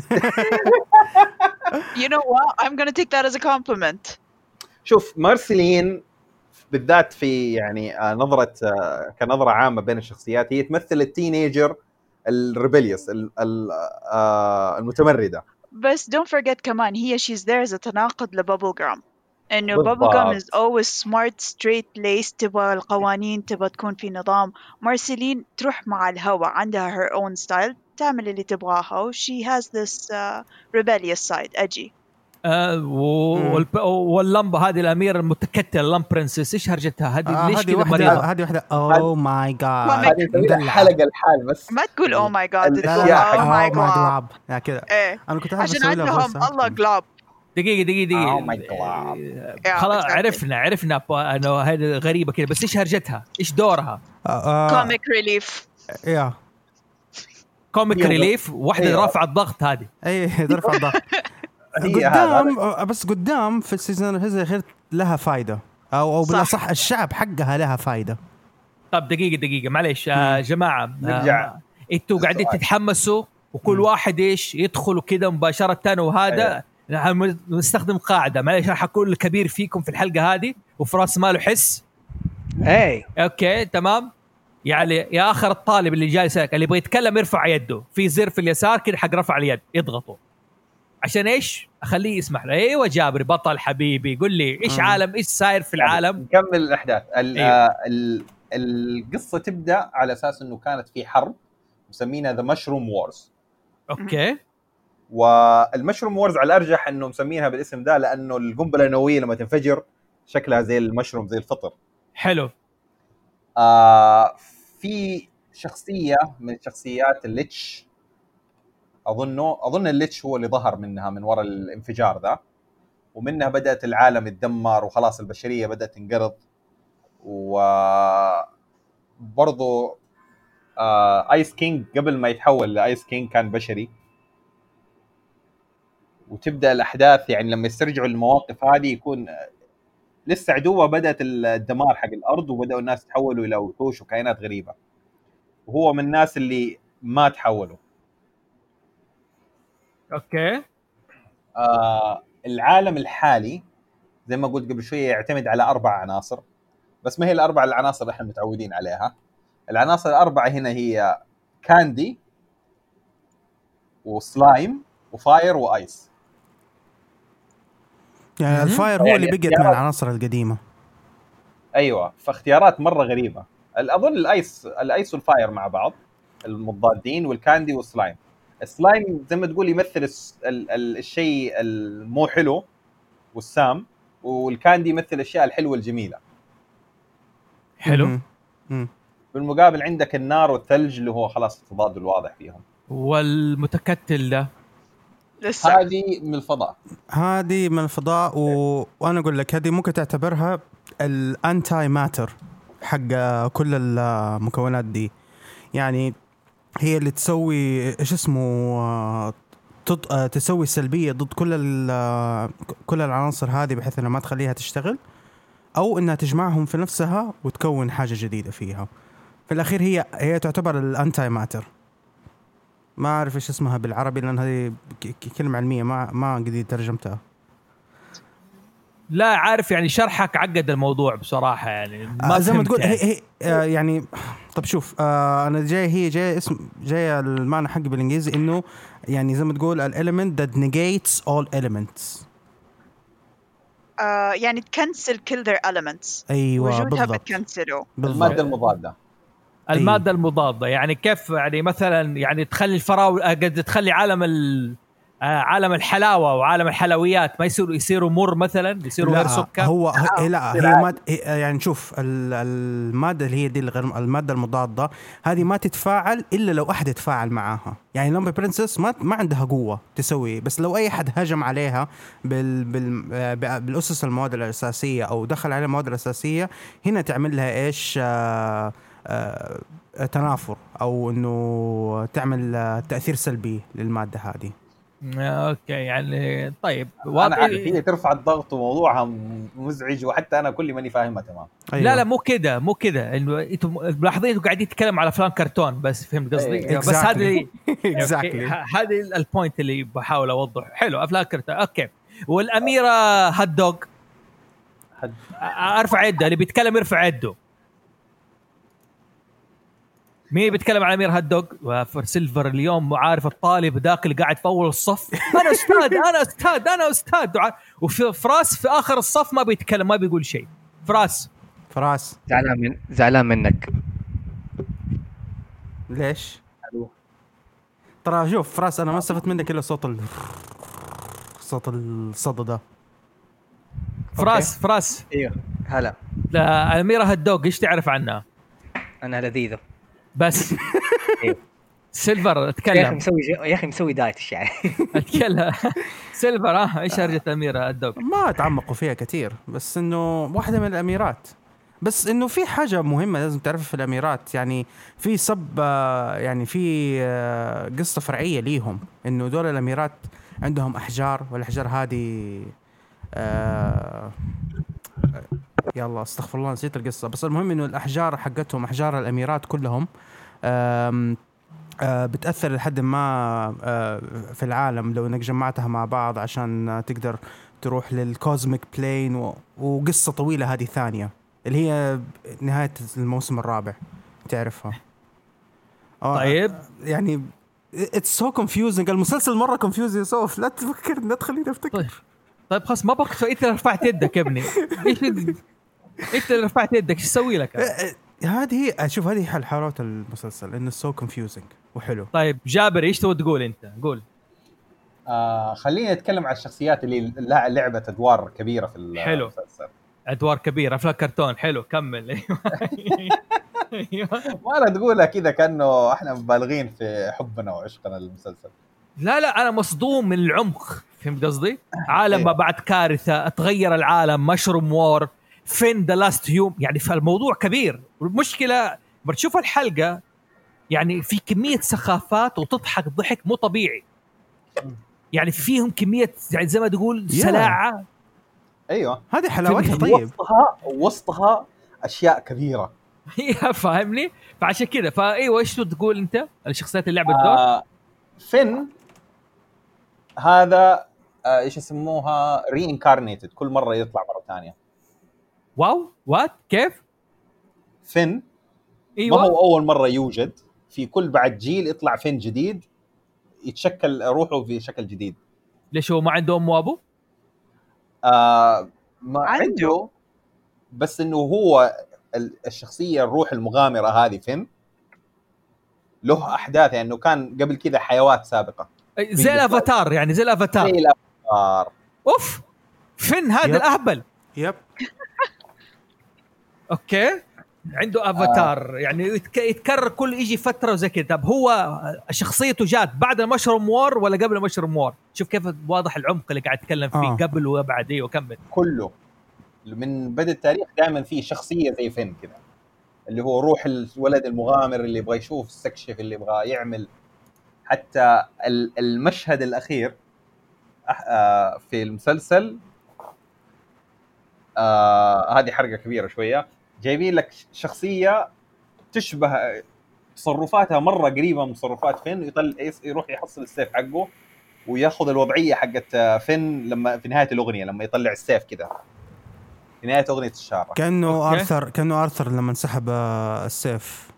S3: You know what? I'm gonna take that as a compliment.
S5: شوف Marceline بالذات في يعني آه، نظرة آه، كنظرة عامة بين الشخصيات هي تمثل ال teenager ال rebellious ال- ال- آه، المتمردة.
S3: بس don't forget كمان هي there as a تناقض ل
S5: Bubblegum
S3: إنه. Bubblegum is always smart straight laced تبغى القوانين تبغى تكون في نظام. Marceline تروح مع الهوا عندها her own style تعمل اللي تبغاها و she has this uh, rebellious side edgy
S1: آه و- واللمبة هذه الأميرة المتكتلة اللمب برنسس. إيش هرجتها؟ هذه
S2: آه
S1: ليش
S2: هذه
S1: كذا
S2: واحدة
S1: مريضة؟
S2: هذه واحدة. اوه ماي جاد.
S5: حلقه الحال بس.
S3: ما تقول oh my god
S5: لا،
S3: تقول
S5: لا،
S3: oh my
S2: اوه
S3: god.
S2: God. يا كذا.
S3: إيه.
S2: أنا كنت
S3: عشان عندهم الله. جلاب
S1: دقيقة دقيقة دقيقة.
S5: Oh
S1: خلاص
S3: exactly.
S1: عرفنا عرفنا. انه هذه غريبة كذا بس إيش هرجتها؟ إيش دورها؟
S3: comic relief.
S2: يا
S5: comic.
S1: relief واحدة
S5: أيوة.
S1: رافعه الضغط هذه.
S2: اي ترفع الضغط [LAUGHS] قدام بس قدام في ال season الاخير لها فايدة. أو أو
S3: صح.
S2: بالأصح الشعب حقها لها فايدة.
S1: طب دقيقة دقيقة. معلش آه جماعة
S5: نرجع.
S1: آه أنتوا قاعدين. تتحمسوا وكل
S2: مم.
S1: واحد إيش يدخل كذا مباشرة وهذا نحن نستخدم قاعدة. معلش راح اكون الكبير فيكم في الحلقة هذه وفي راس ماله حس.
S4: اي
S1: okay تمام. يعني يا آخر الطالب اللي جالس اللي يبغى يتكلم يرفع يده. في زر في اليسار كذا حق رفع اليد. يضغطه عشان إيش؟ اخليه يسمح له. أيوه جابري بطل حبيبي. قول لي إيش
S2: مم.
S1: عالم؟ إيش صاير في العالم؟
S5: نكمل الأحداث. ال- ال- القصة تبدأ على أساس إنه كانت في حرب مسمينها the Mushroom Wars
S1: okay.
S5: و ال Mushroom Wars على الأرجح إنه مسمينها بالاسم ده لأنه القنبلة النووية لما تنفجر شكلها زي المشروم زي الفطر.
S1: حلو.
S5: آه في شخصية من شخصيات ال Lich اظنه أظن ال Lich هو اللي ظهر منها من وراء الانفجار ذا. ومنها بدأت العالم يتدمر وخلاص البشرية بدأت تنقرض. و برضو آه Ice King قبل ما يتحول ل Ice King كان بشري. وتبدأ الأحداث يعني لما يسترجعوا المواقف هذه يكون لسه عدوه بدأت الدمار حق الأرض وبدأوا الناس يتحولوا إلى وحوش وكائنات غريبة. وهو من الناس اللي ما تحولوا.
S1: أوكي.
S5: آه العالم الحالي زي ما قلت قبل شوية يعتمد على أربع عناصر بس ما هي الأربع العناصر اللي إحنا متعودين عليها. العناصر الأربعة هنا هي candy و slime و fire و ice.
S2: يعني.
S1: ال
S2: fire هو
S5: يعني
S2: اللي بقت من. العناصر القديمة.
S5: أيوه فاختيارات مرة غريبة. أظن الايس الآيس والفاير مع بعض المضادين و ال candy والسلايم. السلايم زي ما تقول يمثل الس- ال- ال- الشيء المو حلو والسام والكاندي يمثل الأشياء الحلوة الجميله
S1: حلو.
S5: بالمقابل عندك النار والثلج اللي هو خلاص التضاد الواضح فيهم.
S1: والمتكتل ده.
S3: لسه.
S5: هذه من الفضاء.
S2: هذه من الفضاء و... وأنا أقول لك هذه ممكن تعتبرها الانتاي ماتر حق كل المكونات دي. يعني هي اللي تسوي إيش اسمه تسوي سلبيه ضد كل. كل العناصر هذه بحيث إنها ما تخليها تشتغل أو إنها تجمعهم في نفسها وتكون حاجة جديدة فيها في الأخير هي هي تعتبر الانتاي ماتر ما أعرف إيش اسمها بالعربي لأن هذه كلمة علمية ما ما قد ترجمتها
S1: لا عارف يعني شرحك عقد الموضوع بصراحة يعني. ما
S2: ما زي ما تقول
S1: يعني.
S2: هي, هي آه يعني طب شوف آه أنا جاي هي جاي اسم جاي المعنى حقي بالإنجليزي إنه يعني زي ما تقول الاليمنت that negates all elements.
S3: آه يعني تكنسل كل their elements.
S2: أيوه
S3: وجودها
S2: بالضبط.
S3: بتكنسله.
S2: بالضبط.
S5: المادة المضادة.
S1: المادة المضادة. يعني كيف يعني مثلا يعني تخلي الفراوله قد تخلي عالم ال آه، عالم الحلاوة وعالم الحلويات ما يصيروا يصيروا مر مثلا؟ يصيروا غير سكر؟
S2: هو هو-
S3: آه.
S2: لا هي ماد هي- يعني شوف ال- المادة اللي هي دي الغير المادة المضادة هذه ما تتفاعل إلا لو أحد يتفاعل معاها. يعني Lumpy Princess ما ما عندها قوة تسوي بس لو أي حد هجم عليها بال بال آه، بالأسس المواد الأساسية أو دخل عليها المواد الاساسيه هنا تعمل لها إيش؟ آه آه تنافر أو إنه تعمل آه، تأثير سلبي للمادة هذه.
S1: آه، okay يعني طيب
S5: أنا
S1: واضح
S5: عارف هي ترفع الضغط وموضوعها مزعج وحتى أنا كل ماني فاهمها تمام.
S2: أيوة.
S1: لا لا مو كده مو كده. إنه أنتم ملاحظين أنتم قاعدين تتكلم على افلام كرتون بس فهمت قصدي؟
S5: إيه،
S1: بس هذه [LAUGHS] [LAUGHS] هذه ال point اللي بحاول أوضح. حلو أفلام كرتون. okay. والأميرة Hot
S5: Dog.
S1: أرفع يده اللي بيتكلم يرفع يده. مين بيتكلم على أمير Hot Dog وفر سيلفر اليوم عارف الطالب ذاك اللي قاعد في أول الصف. أنا أستاذ أنا أستاذ أنا أستاذ. وع- وفي فراس في آخر الصف ما بيتكلم ما بيقول شيء. فراس.
S2: فراس.
S4: زعلان من زعلان منك.
S2: ليش؟ ترى شوف فراس أنا ما استفدت منك إلا صوت ال صوت الصدى ده.
S1: فراس فراس.
S4: أيوه. هلا.
S1: لا الاميره Hot Dog إيش تعرف عنها
S4: أنا لذيذة.
S1: بس.
S4: إيه.
S1: سيلفر
S4: يا أخي
S1: اتكلم
S4: مسوي ج- يا أخي مسوي diet إيش يعني؟ [LAUGHS]
S1: أتكلم. سيلفر آه إيش هرجه الاميره Hot Dog
S2: ما تعمقوا فيها كثير بس إنه واحدة من الأميرات. بس إنه في حاجة مهمة لازم تعرفها في الأميرات يعني في sub آه، يعني في آه، قصة فرعية ليهم إنه دول الأميرات عندهم أحجار والأحجار هذه آه، يلا استغفر الله نسيت القصة. بس المهم إنه الأحجار حقتهم أحجار الأميرات كلهم آم، آه، بتأثر لحد ما آه، في العالم. لو إنك جمعتها مع بعض عشان تقدر تروح لل cosmic plane. وقصة طويلة هذه ثانية اللي هي نهاية الموسم الرابع. تعرفها؟ آه،
S1: طيب.
S2: يعني it's so confusing المسلسل مرة confusing so لا تفكر لا تخليني أفتكر.
S1: طيب. طيب خلاص ما بقى انت رفعت يدك يا ابني. إيش [LAUGHS] انت اللي رفعت يدك إيش أسوي لك؟
S2: آه، آه، هذه هي شوف هذه حل حلاوه المسلسل إنه so confusing وحلو.
S1: طيب جابر إيش تبغى تقول أنت؟ قول.
S5: آه خلينا نتكلم عن الشخصيات اللي لا- لعبت أدوار كبيرة في ال-
S1: حلو.
S5: المسلسل.
S1: أدوار كبيرة أفلام كرتون حلو كمل. أيوه. أيوه [LAUGHS]
S5: ما لا تقولها كذا كأنه إحنا مبالغين في حبنا وعشقنا للمسلسل.
S1: لا لا أنا مصدوم من العمق فهمت قصدي؟ عالم ما بعد كارثة تغير العالم mushroom war فين ذا لاست هيوم يعني فالموضوع كبير. والمشكلة بتشوف الحلقة يعني في كمية سخافات وتضحك ضحك مو طبيعي. يعني فيهم كمية يعني زي ما تقول. سلاعة.
S5: أيوه.
S2: هذه حلاوتها طيب.
S5: وسطها وسطها أشياء كبيرة.
S1: هي [LAUGHS] فاهمني؟ فعشان كذا فأيوة إيش تقول أنت؟ الشخصيات اللي لعبت دور؟
S5: آه فين هذا آه إيش يسموها؟ reincarnated كل مرة يطلع مرة ثانية.
S1: wow what كيف؟
S5: فين ما
S1: إيوه.
S5: هو أول مرة يوجد. في كل بعد جيل يطلع فين جديد يتشكل روحه في شكل جديد.
S1: ليش هو ما عنده ام وابو؟
S5: آه ما
S3: عنده.
S5: عنده بس إنه هو ال- الشخصية الروح المغامرة هذه فين له أحداث يعني إنه كان قبل كذا حيوات سابقة.
S1: زي الأفاتار يعني زي الأفاتار.
S5: زي الأفاتار
S1: of فين هذا
S2: yep.
S1: الأهبل.
S2: yep.
S1: okay؟ عنده افاتار يعني يتك- يتكرر كل يجي فترة وزي كذا. طب هو شخصيته جات بعد ال mushroom war ولا قبل ال mushroom war؟ شوف كيف واضح العمق اللي قاعد يتكلم فيه.
S2: آه.
S1: قبل وبعد. أيوه كمل.
S5: كله. من بدا التاريخ دائما في شخصية زي فين كذا. اللي هو روح الولد المغامر اللي يبغى يشوف يستكشف اللي يبغى يعمل. حتى ال- المشهد الأخير آه، في المسلسل آه هذه حرقة كبيرة شوية. جايبين لك شخصية تشبه تصرفاتها مرة قريبة من تصرفات فين يطل يروح يحصل السيف حقه وياخذ الوضعية حقت فين لما في نهاية الأغنية لما يطلع السيف كذا في نهاية أغنية الشاره
S2: كأنه
S1: okay.
S2: ارثر كأنه آرثر لما انسحب آه، السيف.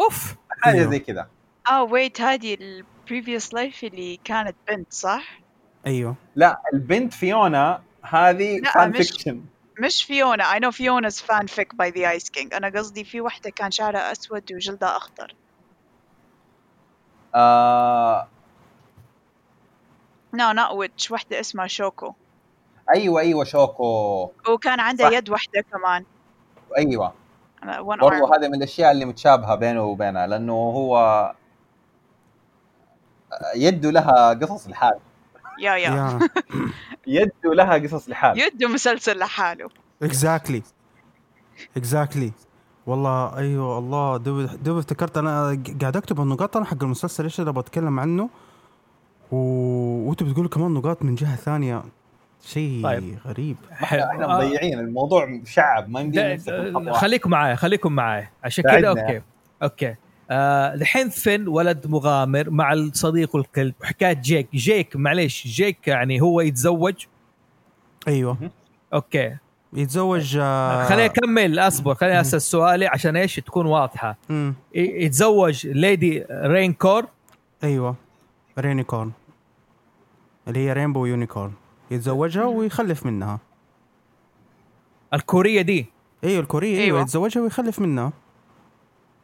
S1: أوف.
S5: حاجة
S2: أيوه.
S5: زي كذا
S3: آه wait هذه ال previous life اللي كانت بنت صح؟
S2: أيوه.
S5: لا البنت فيونا هذه
S3: لا،
S5: fan
S3: مش-
S5: fiction
S3: مش فيونا I know Fiona's fanfic by the Ice King. أنا قصدي في وحدة كان شعرها أسود وجلدها أخضر.
S5: آه.
S3: No not witch وحدة اسمها شوكو.
S5: أيوه أيوه شوكو.
S3: وكان عندها. يد وحدة كمان. أيوه. one
S5: برضو هذا من الأشياء اللي متشابهة بينه وبينها لأنه هو يده لها قصص لحال
S3: yeah yeah.
S2: yeah. [LAUGHS]
S5: يده لها قصص لحال
S3: يده مسلسل لحاله.
S2: exactly exactly والله أيوه الله. دوب دوب افتكرت أنا قاعد أكتب النقاط أنا حق المسلسل. إيش اللي بتكلم عنه؟ و... وانتوا بتقولوا كمان نقاط من جهة ثانية. شيء
S1: طيب.
S2: غريب.
S5: إحنا مضيعين. الموضوع شعب ما يمدينا.
S1: خليكم معايا خليكم معايا. عشان كذا
S5: ساعدنا.
S1: okay. آه، الحين فين ولد مغامر مع الصديق والكلب. وحكايه جيك. جيك معليش. جيك يعني هو يتزوج.
S2: أيوه.
S1: okay.
S2: يتزوج آه...
S1: خليني أكمل أصبر. خليني أسأل سؤالي عشان إيش تكون واضحة.
S2: مم.
S1: ي- يتزوج ليدي رينيكورن.
S2: أيوه. رينيكورن. اللي هي rainbow unicorn. يتزوجها ويخلف منها.
S1: الكورية دي.
S2: أيوه الكورية. أيوه,
S3: أيوة.
S2: يتزوجها ويخلف منها؟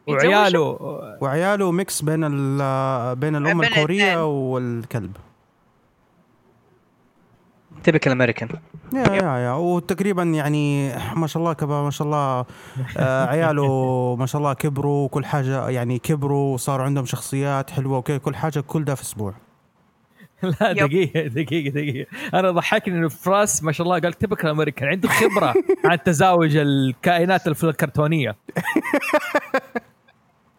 S1: وعياله.
S2: وعياله mix بين ال بين الأم
S3: الكورية.
S2: والكلب.
S4: typical American
S2: yeah yeah yeah. وتقريبا يعني ما شاء الله كبا ما شاء الله آه عياله [LAUGHS] ما شاء الله كبروا وكل حاجة يعني كبروا وصاروا عندهم شخصيات حلوة وكذا كل حاجة كل ده في أسبوع. [LAUGHS]
S1: لا
S3: يب.
S1: دقيقة دقيقة دقيقة. أنا ضحكني إنه فراس ما شاء الله قال تبكر امريكان عنده خبرة [LAUGHS] عن تزاوج الكائنات الكرتونيه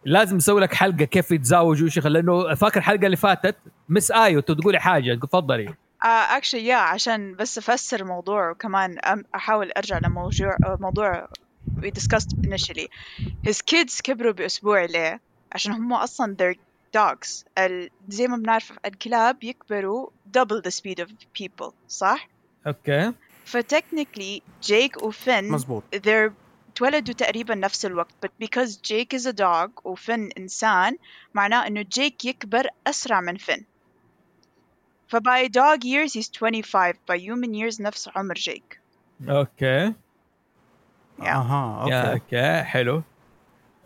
S1: لازم نسوي لك حلقة كيف يتزاوجوا وش لأنه فاكر الحلقة اللي فاتت مس آيو تقولي حاجة تفضلي.
S3: آه actually يا عشان بس أفسر الموضوع وكمان أم- أحاول أرجع لموضوع آه، موضوع we discussed initially. His kids كبروا بأسبوع ليه؟ عشان هم أصلا they're dogs. ال... زي ما بنعرف الكلاب يكبروا double the speed of people صح؟
S1: okay.
S3: ف technically جيك وفين
S2: مزبوط
S3: they're اتولدوا تقريبا نفس الوقت. But because Jake is a dog وفين إنسان معناه إنه جيك يكبر أسرع من فين ف by dog years he's 25 by human years نفس عمر جيك
S1: okay.
S3: Yeah.
S2: أها
S1: yeah
S2: okay.
S1: okay حلو.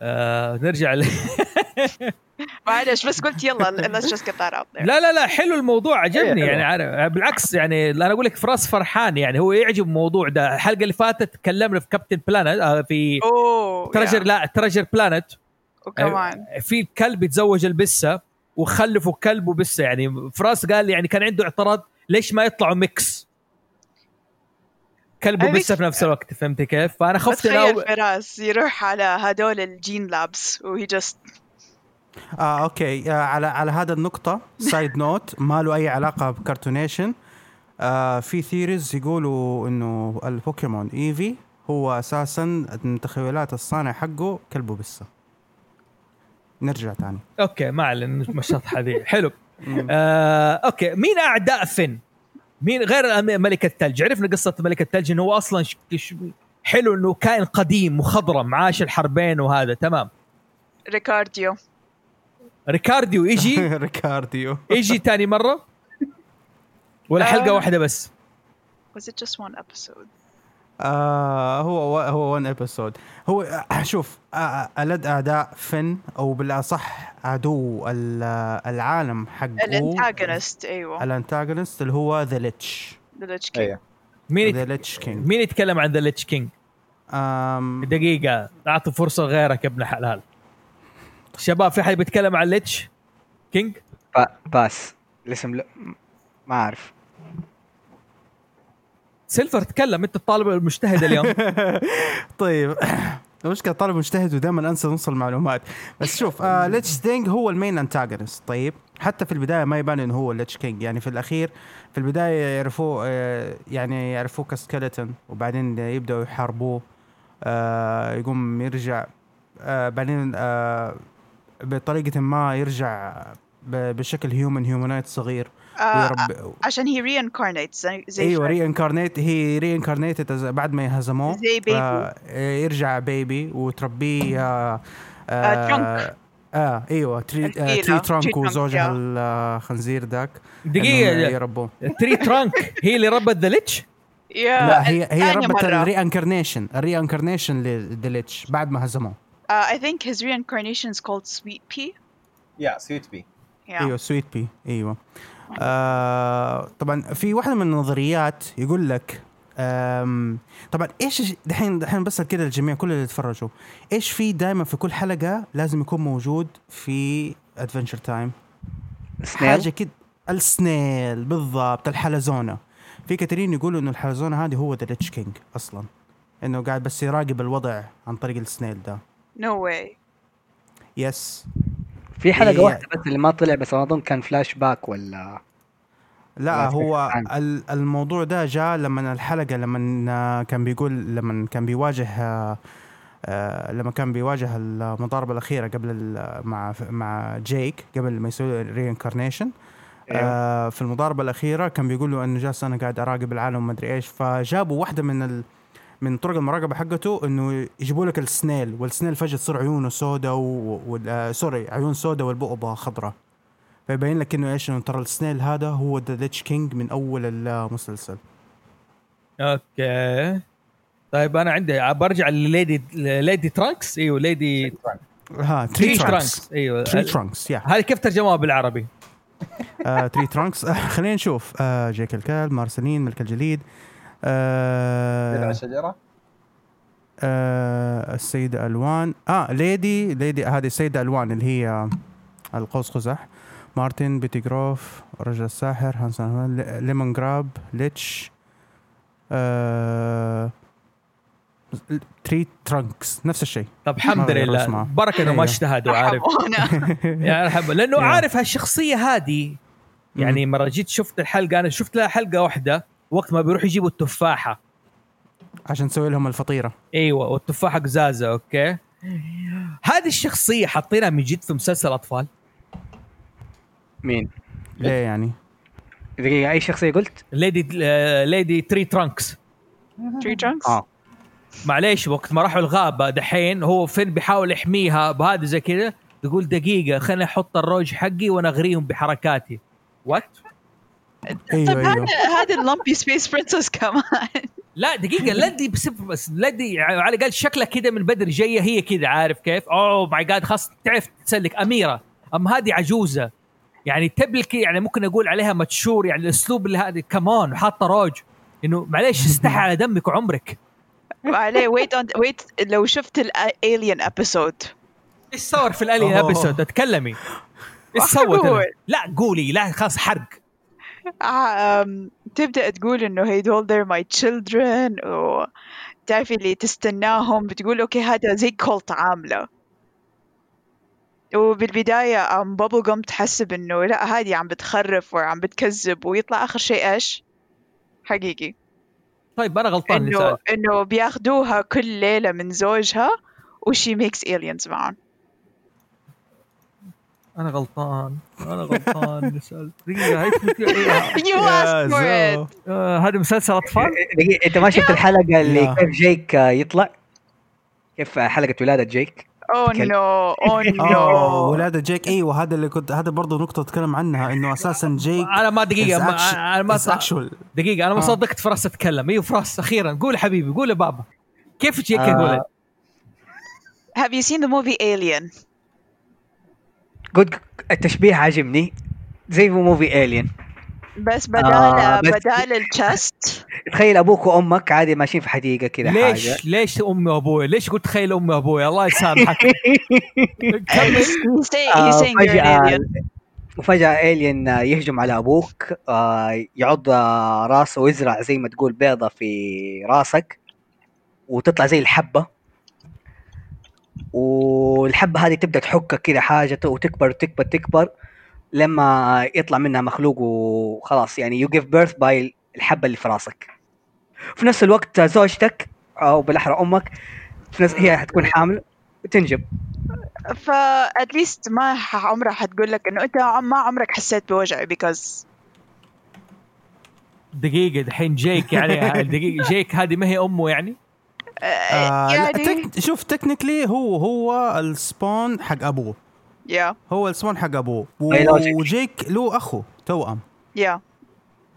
S1: آه نرجع ل... [LAUGHS]
S3: معلش بس قلت يلا let's just get that out there
S1: لا لا لا حلو الموضوع عجبني
S5: إيه،
S1: يعني عارف بالعكس يعني أنا أقول لك فراس فرحان يعني هو يعجب الموضوع ده الحلقة اللي فاتت تكلمنا في كابتن بلانت آه في
S3: أوه
S1: Treasure
S3: yeah.
S1: لا Treasure Planet
S3: وكمان
S1: في كلب يتزوج البسة وخلفوا كلب وبسة يعني فراس قال يعني كان عنده اعتراض ليش ما يطلعوا mix كلب
S3: وبسة.
S1: في نفس الوقت فهمت كيف؟ فأنا خفت انه
S3: بتخيل فراس يروح على هدول الجين لابس وهي just
S2: آه أوكي. آه على على هذا النقطة side note ما له أي علاقة ب cartoon Nation آه في theories يقولوا إنه البوكيمون ايفي هو أساسا من تخيلات الصانع حقه كلبه بسة نرجع تاني.
S1: أوكي ما علينا مش الشطحه ذي حلو. آه، أوكي. مين أعداء فين؟ مين غير ملك الثلج؟ عرفنا قصة ملك الثلج إنه هو أصلا ش... ش... حلو إنه كائن قديم مخضرم عاش الحربين وهذا. تمام.
S3: ريكارديو.
S1: ريكارديو يجي. [LAUGHS]
S2: ريكارديو.
S1: يجي تاني مرة. ولا حلقه
S3: آه.
S1: واحدة بس.
S3: Was it just one episode?
S2: آه هو هو one episode هو آه، شوف آه ألد أعداء فن أو بالأصح عدو ال- العالم حقه.
S3: ال antagonist
S2: أيوه. ال antagonist اللي هو ذا ليتش
S3: The Lich King.
S5: إيه
S1: مين
S2: the
S1: ي...
S2: Lich King
S1: مين يتكلم عن the Lich King؟
S2: آم.
S1: دقيقة اعطي فرصة غيرك يا ابن حلال شباب في حد بيتكلم عن Lich؟ King؟
S4: با باس. الاسم لا ما أعرف.
S1: سيلفر تكلم أنت الطالب المجتهد اليوم. [LAUGHS]
S2: طيب. [COUGHS] المشكلة طالب مجتهد ودائما أنسى نص المعلومات. بس شوف آه [LAUGHS] Lich King هو ال main antagonist طيب. حتى في البداية ما يبان إنه هو Lich King. يعني في الأخير في البداية يعرفوه آه يعني يعرفوه ك skeleton وبعدين يبدأوا يحاربوه آه يقوم يرجع آه بعدين آه بطريقة ما يرجع ب- بشكل human humanoid صغير
S3: آه
S2: ويرب...
S3: عشان هي reincarnates زي زي
S2: إيوه. reincarnate هي reincarnated بعد ما يهزموه
S3: زي baby.
S2: آه يرجع baby وتربيه آه
S3: آه، trunk.
S2: آه إيوه Tree, آه. Tree Trunks
S3: Tree Trunks،
S2: وزوجها. الخنزير ذاك دقيقة يربوه
S1: Tree Trunks هي اللي ربت the
S3: Lich
S2: لا هي هي ربت. الري انكارنيشن الري انكارنيشن لليتش بعد ما هزموه
S3: Uh, I think his reincarnation is called Sweet Pea.
S5: يا Sweet Pea
S3: Yeah.
S2: أيوه Sweet Pea أيوه. آه طبعا في واحدة من النظريات يقول لك طبعا إيش دحين دحين بسال كده الجميع كل اللي يتفرجوا. إيش في دائما في كل حلقة لازم يكون موجود في Adventure Time حاجة
S4: snail
S2: كده. ال snail بالضبط الحلزونة. في كثيرين يقولوا إنه الحلزونة هذه هو the Lich King أصلا. إنه قاعد بس يراقب الوضع عن طريق ال snail ده.
S3: No way.
S2: Yes
S4: في حلقة
S2: إيه.
S4: واحدة بس اللي ما طلع بس أنا أظن كان فلاش باك ولا
S2: لا هو الموضوع ده جاء لما الحلقة لما كان بيقول لما كان بيواجه آه، لما كان بيواجه المضاربة الأخيرة قبل ال- مع مع جيك قبل ما يسوي reincarnation آه في المضاربة الأخيرة كان بيقول له إنه جالس أنا قاعد أراقب العالم وما أدري إيش فجابوا واحدة من ال من طرق المراقبة حقته إنه يجيبوا لك ال snail وال snail فجأة تصير عيونه سوداء و... و... آه sorry عيون سوداء والبؤبة خضراء فيبين لك إنه إيش إنه ترى ال snail هذا هو the Lich King من أول المسلسل.
S1: أوكي. طيب أنا عندي برجع لل Lady Lady Trunks
S2: إيوه
S1: Lady
S2: ها Tree
S1: Trunks إيوه.
S2: Tree Trunks يا
S1: هذه كيف ترجموها بالعربي؟
S2: Tree Trunks [LAUGHS] خلينا نشوف. آه جيك الكلب مارسلين ملك الجليد. آه
S5: الشجره
S2: آه السيدة ألوان. آه Lady Lady هذه السيدة ألوان اللي هي القوس قزح. مارتن بيتي جروف رجل الساحر هانسون لي- ليمون جراب Lich آه Tree Trunks نفس الشيء.
S1: طب الحمد لله. بركه انه ما. اجتهدوا عارف. [LAUGHS] يعني الحمد لله إنه
S2: يا.
S1: عارف هالشخصية هذه يعني مرة جيت شفت الحلقة أنا شفت لها حلقة واحدة. وقت ما بيروحوا يجيبوا التفاحة.
S2: عشان نسوي لهم الفطيرة.
S1: أيوه والتفاحة قزازة أوكي. هذه الشخصية حاطينها من جد في مسلسل أطفال.
S4: مين؟
S2: ليه يعني؟
S4: دقيقه أي شخصية قلت؟
S1: Lady Lady Tree Trunks
S3: Tree trunks?
S4: آه.
S1: معليش وقت ما راحوا الغابة دحين هو فين بيحاول يحميها بهذا زي كذا يقول دقيقة خليني أحط الروج حقي وأنا أغريهم بحركاتي. What
S3: طيب
S2: أيوه. أيوه
S3: هذا هذا ال Lumpy Space Princess كمان.
S1: لا دقيقة لدي بس بس لدي على الأقل شكلها كذا من بدري جاية هي كذا عارف كيف؟ أوه ماي جاد خلاص تعرف تسلك. أميرة أما هذه عجوزة. يعني تبلكي يعني ممكن أقول عليها متشور يعني الأسلوب اللي هذا كمان حاطة روج. إنه معليش استحي على دمك وعمرك.
S3: عليه ويت ويت لو شفت الالين ابيسود
S1: إيش صور في ال
S2: alien.
S1: episode تكلمي.
S3: إيش [LAUGHS]
S1: سوت. لا قولي لا خلاص حرق.
S3: آه، تبدأ تقول إنه هيدول they're my children و تعرفي اللي تستناهم بتقول أوكي هذا زي cult عاملة وبالبداية أم Bubblegum تحسب إنه لا هذه عم بتخرف وعم بتكذب ويطلع آخر شيء إيش؟ حقيقي
S1: طيب أنا غلطان سأل.
S3: إنه بياخدوها كل ليلة من زوجها وشي ميكس aliens معهم
S1: أنا غلطان أنا غلطان [LAUGHS] سأل.
S2: دقيقة [LAUGHS]
S3: it
S1: آه، هذا مسلسل أطفال
S4: دقيقة أنت ما شفت الحلقة اللي. كيف جيك آه، يطلع؟ كيف حلقة ولادة جيك؟
S3: Oh
S4: كل-
S3: no oh [LAUGHS]
S2: أوه
S3: no
S2: ولادة جيك أيوه هذا اللي كنت هذا برضه نقطة اتكلم عنها إنه أساسا جيك
S1: أنا ما
S2: دقيقة
S1: ما أنا ما
S2: actual.
S1: دقيقة أنا ما
S2: آه.
S1: صدقت فراس اتكلم أيوه فراس أخيرا قول يا حبيبي قول يا بابا كيف جيك
S4: آه.
S1: ولد
S3: Have you seen the movie Alien
S4: قلت التشبيه عاجبني زي موفي الين
S3: بس بدال
S4: آه، بس-
S3: بدال الشست
S4: تخيل أبوك وأمك عادي ماشيين في حديقة كذا حاجة.
S1: ليش ليش أمي وأبوي؟ ليش قلت تخيل أمي وأبوي؟ الله يسامحك. [LAUGHS] كمل.
S3: He's saying,
S4: آه،
S3: he's saying you're an
S4: فجأة وفجأة alien يهجم على أبوك آه، يعض راسه ويزرع زي ما تقول بيضة في راسك وتطلع زي الحبة. والحبة هذه تبدأ تحكك كذا حاجة وتكبر تكبر تكبر لما يطلع منها مخلوق وخلاص. يعني you give birth by الحبة اللي في راسك. في نفس الوقت زوجتك أو بالأحرى أمك في نفس هي حتكون حامل تنجب.
S3: ف at least ما عمرها حتقول لك إنه أنت ما عمرك حسيت بوجع because
S1: دقيقة دحين جيك يعني [LAUGHS] دقيقة جيك هذه ما هي أمه يعني؟
S2: آه لا،
S3: يعني
S2: تك... شوف technically هو هو ال spawn حق أبوه.
S3: Yeah
S2: هو ال spawn حق أبوه.
S4: Biological.
S2: وجيك له أخو توأم.
S3: Yeah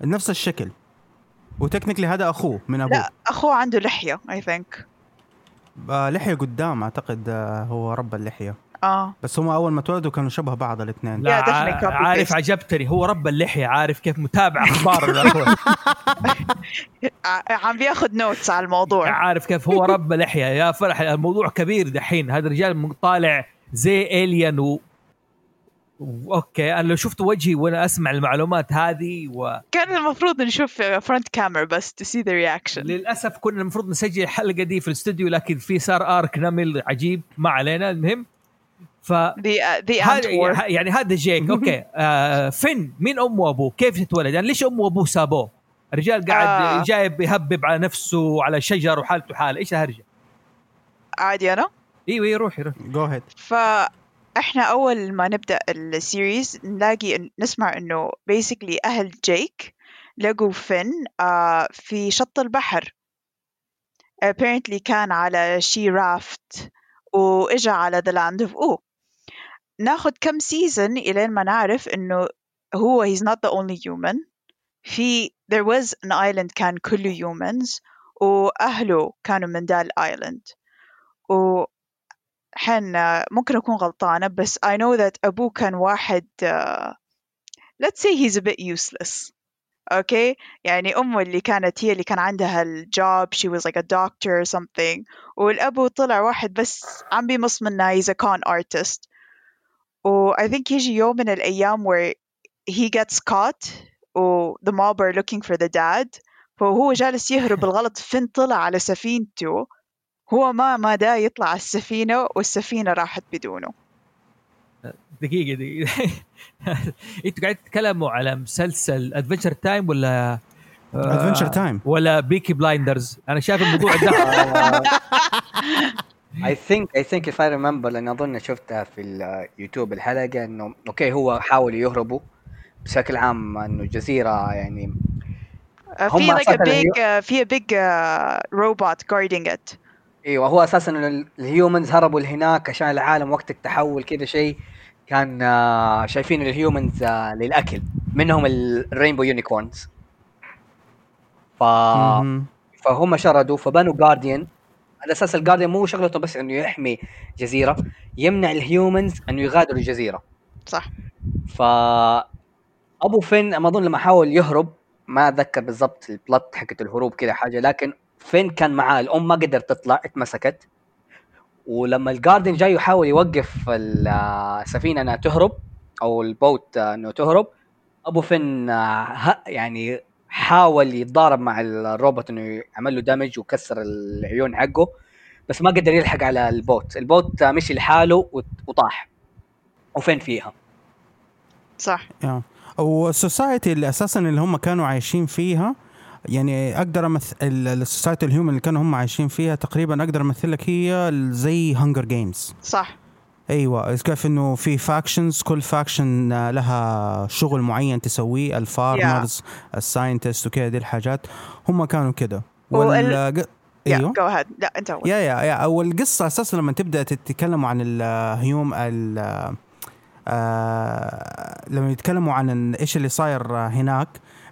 S2: نفس الشكل. و technically هذا أخوه من أبوه.
S3: لا أخوه عنده لحية I think.
S2: آه لحية قدام أعتقد آه هو رب اللحية.
S3: آه.
S2: بس هم أول ما تولدوا كانوا شبه بعض الاثنين.
S1: لا عارف. عجبتني. هو رب اللحية عارف كيف متابع
S3: أخبار [LAUGHS] عم بياخد notes على الموضوع.
S1: عارف كيف هو رب لحية. يا فرح الموضوع كبير دحين. هذا الرجال طالع زي alien و... و- okay أنا لو شفت وجهي وأنا أسمع المعلومات هذه و...
S3: كان المفروض نشوف front camera بس to see the reaction.
S1: للأسف كنا المفروض نسجل الحلقة دي في الاستوديو لكن في صار ارك نمل عجيب ما علينا. المهم ف
S3: the uh, war
S1: يعني هذا جيك. Okay. آه فين مين امه وأبوه؟ كيف تتولد؟ يعني ليش امه وأبوه سابوه؟ الرجال قاعد
S3: آه.
S1: جايب يهبب على نفسه وعلى شجر وحالته حالة. إيش الهرجة؟
S3: عادي أنا؟
S1: أيوه أيوه روحي روحي.
S2: Go ahead
S3: فاحنا أول ما نبدأ ال series نلاقي نسمع إنه basically أهل جيك لقوا فين آه في شط البحر. Apparently كان على شي raft وإجا على the land of Ooo ناخد كم season إلين ما نعرف إنه هو he's not the only human. في there was an island كان كله humans وأهله كانوا من ذا ال island و حن ممكن أكون غلطانة بس I know that أبوه كان واحد uh, let's say he's a bit useless. Okay يعني أمه اللي كانت هي اللي كان عندها الجوب she was like a doctor or something. والأبو طلع واحد بس عم بيمص منها he's a con artist. و I think يجي يوم من الأيام where he gets caught و the mob are looking for the dad فهو جالس يهرب [LAUGHS] بالغلط فين طلع على سفينته؟ هو ما ما دا يطلع على السفينة والسفينة راحت بدونه.
S1: دقيقة دقيقة. [LAUGHS] أنتوا قاعد تتكلموا على مسلسل Adventure Time ولا
S2: Adventure Time
S1: ولا Peaky Blinders أنا شايف الموضوع ده. [LAUGHS]
S4: I think I think if I remember لأن أظن شفتها في اليوتيوب الحلقة إنه أوكي هو حاولوا يهربوا بشكل عام إنه جزيرة يعني
S3: آه،
S4: هم
S3: في like a big uh, في a big uh, robot guarding it.
S4: أيوه هو أساسا ال- ال humans هربوا لهناك عشان العالم وقت التحول كذا شيء كان آه، شايفين ال humans آه، للأكل. منهم ال rainbow unicorns
S2: ف.
S4: فهم شردوا فبنوا guardian على أساس ال guardian مو شغلته بس إنه يحمي جزيرة يمنع ال humans إنه يغادروا الجزيرة.
S3: صح.
S4: ف أبو فين ما أظن لما حاول يهرب ما أتذكر بالضبط ال boat حقت الهروب كذا حاجة لكن فين كان معاه الأم ما قدرت تطلع اتمسكت. ولما ال guardian جاي يحاول يوقف ال- السفينة إنها تهرب أو ال boat إنه تهرب أبو فين آه، يعني حاول يتضارب مع الروبوت إنه يعمل له damage وكسر العيون حقه بس ما قدر يلحق على ال boat. ال boat آه، مشي لحاله وط- وطاح. وفين فيها؟
S3: صح.
S2: Yeah وال society اللي أساسا اللي هم كانوا عايشين فيها يعني أقدر امثل ال society ال human اللي كانوا هم عايشين فيها تقريبا أقدر أمثل لك هي زي Hunger Games
S3: صح.
S2: أيوه. كيف إنه في factions كل faction لها شغل معين تسويه ال farmers ال scientist وكذا دي الحاجات. هم كانوا كده.
S3: وال-
S2: أيوه.
S3: جو ahead لا أنت.
S2: Yeah yeah yeah والقصة أساسا لما تبدأ تتكلموا عن ال human ال آه لما يتكلموا عن إيش اللي صاير هناك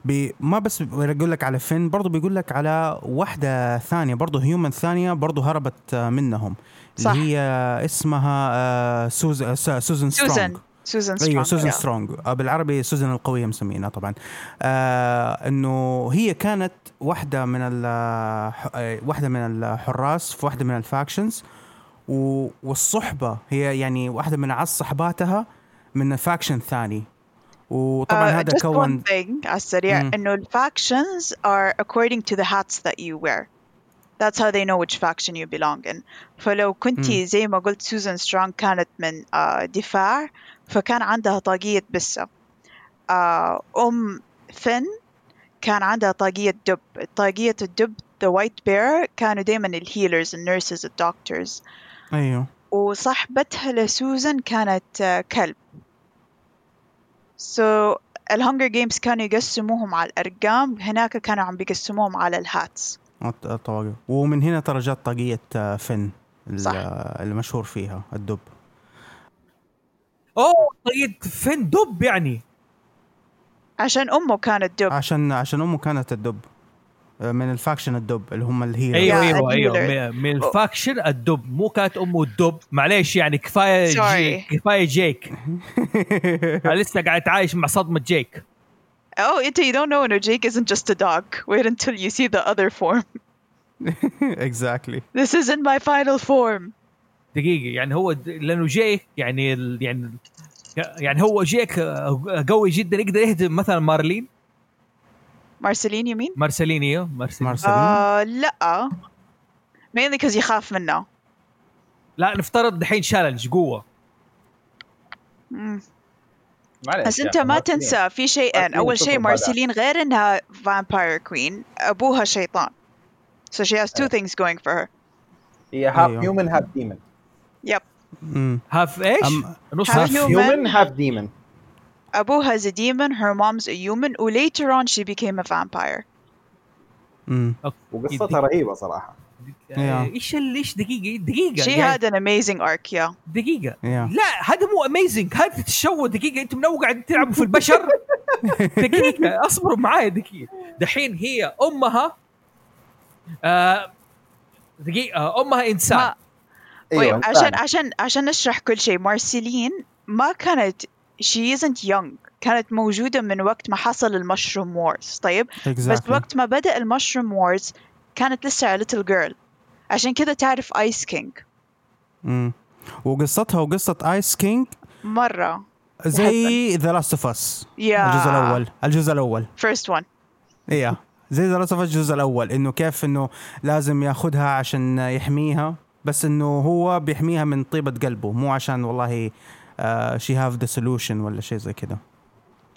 S2: بي ما بس بيقول لك على فين برضه بيقول لك على واحدة ثانية برضه human ثانية برضه هربت آه، منهم.
S3: صح.
S2: اللي هي اسمها آه سوز آه سوزن سترونج
S3: سوزان سوزان
S2: أيوه
S3: سترونج
S2: سوزن. سترونج آه، بالعربي سوزن القوية مسمينها طبعا آه إنه هي كانت واحدة من ال واحدة من الحراس في واحدة من ال factions والصحبة هي يعني واحدة من أعز صحباتها من faction ثاني وطبعا
S3: Uh,
S2: هذا كون
S3: على السريع. إنه ال factions are according to the hats that you wear. That's how they know which faction you belong in. فلو كنتي زي ما قلت سوزان سترونج كانت من uh, دفاع فكان عندها طاقية بسة. Uh, أم فن كان عندها طاقية دب. طاقية الدب the white bear كانوا دايما ال healers ال nurses الدكتورز
S2: أيوه
S3: وصاحبتها لسوزان كانت آه، كلب so ال Hunger Games كانوا يقسموهم على الأرقام هناك كانوا عم بيقسموهم على ال
S2: hats الطواقي ومن هنا ترى جت طاقية آه، فن
S3: صح.
S2: المشهور فيها الدب.
S1: أوه طيب فين دب يعني.
S3: عشان أمه كانت دب.
S2: عشان عشان أمه كانت الدب. آه، من ال faction الدب اللي هم
S3: ال
S1: hero.
S3: أيوه
S1: أيوه
S3: أيوه.
S1: من- ال faction الدب. مو كانت أمه الدب. معليش يعني كفاية Ja-
S3: Sorry.
S1: كفاية جيك. [LAUGHS] لسه قاعد عايش مع صدمة جيك.
S3: Oh أنت you don't know إنه Jake isn't just a dog. Wait until you see the other form. [LAUGHS]
S2: exactly
S3: this isn't my final form.
S1: دقيقة يعني هو لأنه جيك يعني ال- يعني يعني هو جيك آه، قوي جدا. يقدر يهدم مثلا مارلين؟
S3: مارسيلين يمين
S1: مارسلينيو مارسلين
S2: مارسلين
S3: آه لا. Mainly because يخاف منه.
S1: لا نفترض دحين challenge قوة.
S3: مم.
S5: معلش
S3: بس انت ما. تنسى في شيئين أول شيء. مارسيلين غير إنها vampire queen أبوها شيطان so she has two things going for her
S5: هي half
S2: أيوه.
S5: human
S3: half
S2: demon
S1: yep. half
S2: إيش؟
S1: نص
S3: Half
S1: half
S3: human.
S5: human half demon
S3: أبوها is a demon her mom's a human و later on she became a vampire
S2: مم.
S5: وقصتها
S1: رهيبة صراحة إيش إيش دقيقة؟ دقيقة
S3: she
S1: يعني.
S3: had an amazing arc yeah.
S1: دقيقة.
S2: yeah.
S1: لا هذا مو amazing هذا تتشوه دقيقة. أنتم من قاعد تلعبوا في البشر. [LAUGHS] دقيقة. أصبروا معايا دقيقة. دحين هي أمها آه دقيقة أمها إنسان.
S3: ما. أيوه
S5: إنسان.
S3: عشان عشان عشان نشرح كل شيء مارسيلين ما كانت she isn't young. كانت موجودة من وقت ما حصل ال Mushroom Wars. طيب؟ بس
S2: Exactly.
S3: وقت ما بدأ ال Mushroom Wars كانت لسه little girl. عشان كذا تعرف Ice King
S2: مم. وقصتها وقصة Ice King
S3: مرة.
S2: زي The Last of Us
S3: yeah
S2: الجزء الأول الجزء الأول.
S3: First one.
S2: إيه زي The Last of Us الجزء الأول إنه كيف إنه لازم ياخذها عشان يحميها بس إنه هو بيحميها من طيبة قلبه مو عشان والله she have the solution ولا شيء زي كده.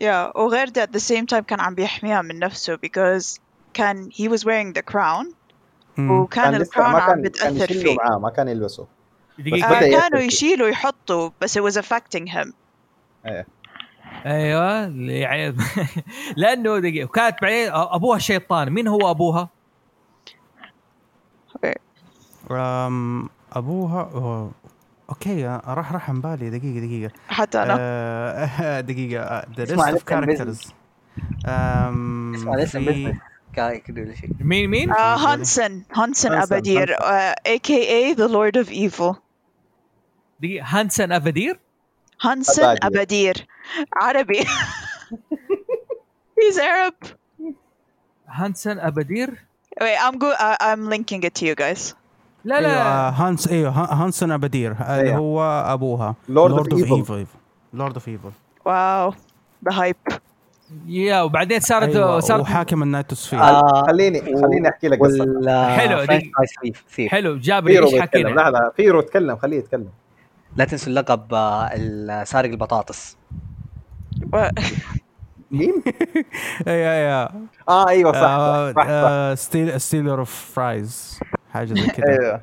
S3: yeah وغير ده at the same time كان عم بيحميها من نفسه because كان he was wearing the crown. وكان الكراون عم
S5: يشيله
S3: فيه.
S5: معاه ما كان يلبسه. دقيقة.
S3: آه كانوا. يشيلوا يحطوا بس it was affecting him.
S1: أيوه يعني [LAUGHS] لأنه دقيقة وكانت بعدين أبوها شيطان. مين هو أبوها؟
S2: أم، أبوها أوه. أوكي راح راح عن بالي. دقيقة دقيقة.
S3: حتى أنا.
S2: آه، [LAUGHS] دقيقة. the list
S4: اسمع of
S2: characters
S4: اسمع لسه business كده ولا شيء
S1: مين مين؟
S3: آه هانسن هانسن
S5: هانسن،
S3: أبدير آه aka the Lord of Evil.
S1: دقيقه هانسن افادير
S3: هانسن
S5: أبادير.
S3: أبدير عربي he's Arab.
S1: هانسن ابادير
S3: wait I'm go uh, I'm linking it to you guys.
S1: لا
S2: أيوه
S1: لا
S2: هانس أيوه ها- هانسون ابدير اللي
S5: أيوه.
S2: هو ابوها
S5: Lord of Evil.
S2: Lord of Evil
S3: wow. The hype.
S1: yeah وبعدين صارت
S2: أيوة
S1: صارت
S2: وحاكم ال Nightosphere
S4: آه،
S5: خليني خليني أحكي لك
S4: قصة.
S1: حلو، دي- حلو
S5: فيرو إيش
S1: حكينا
S5: لا لا فيرو تكلم خليه يتكلم.
S4: لا تنسوا اللقب آه، سارق البطاطس.
S3: و-
S5: مين؟
S2: اي اي
S5: آه أيوه صح
S2: آه،
S5: صح, صح, صح.
S2: آه، steal stealer of fries حاجة زي كذا
S5: أيوه.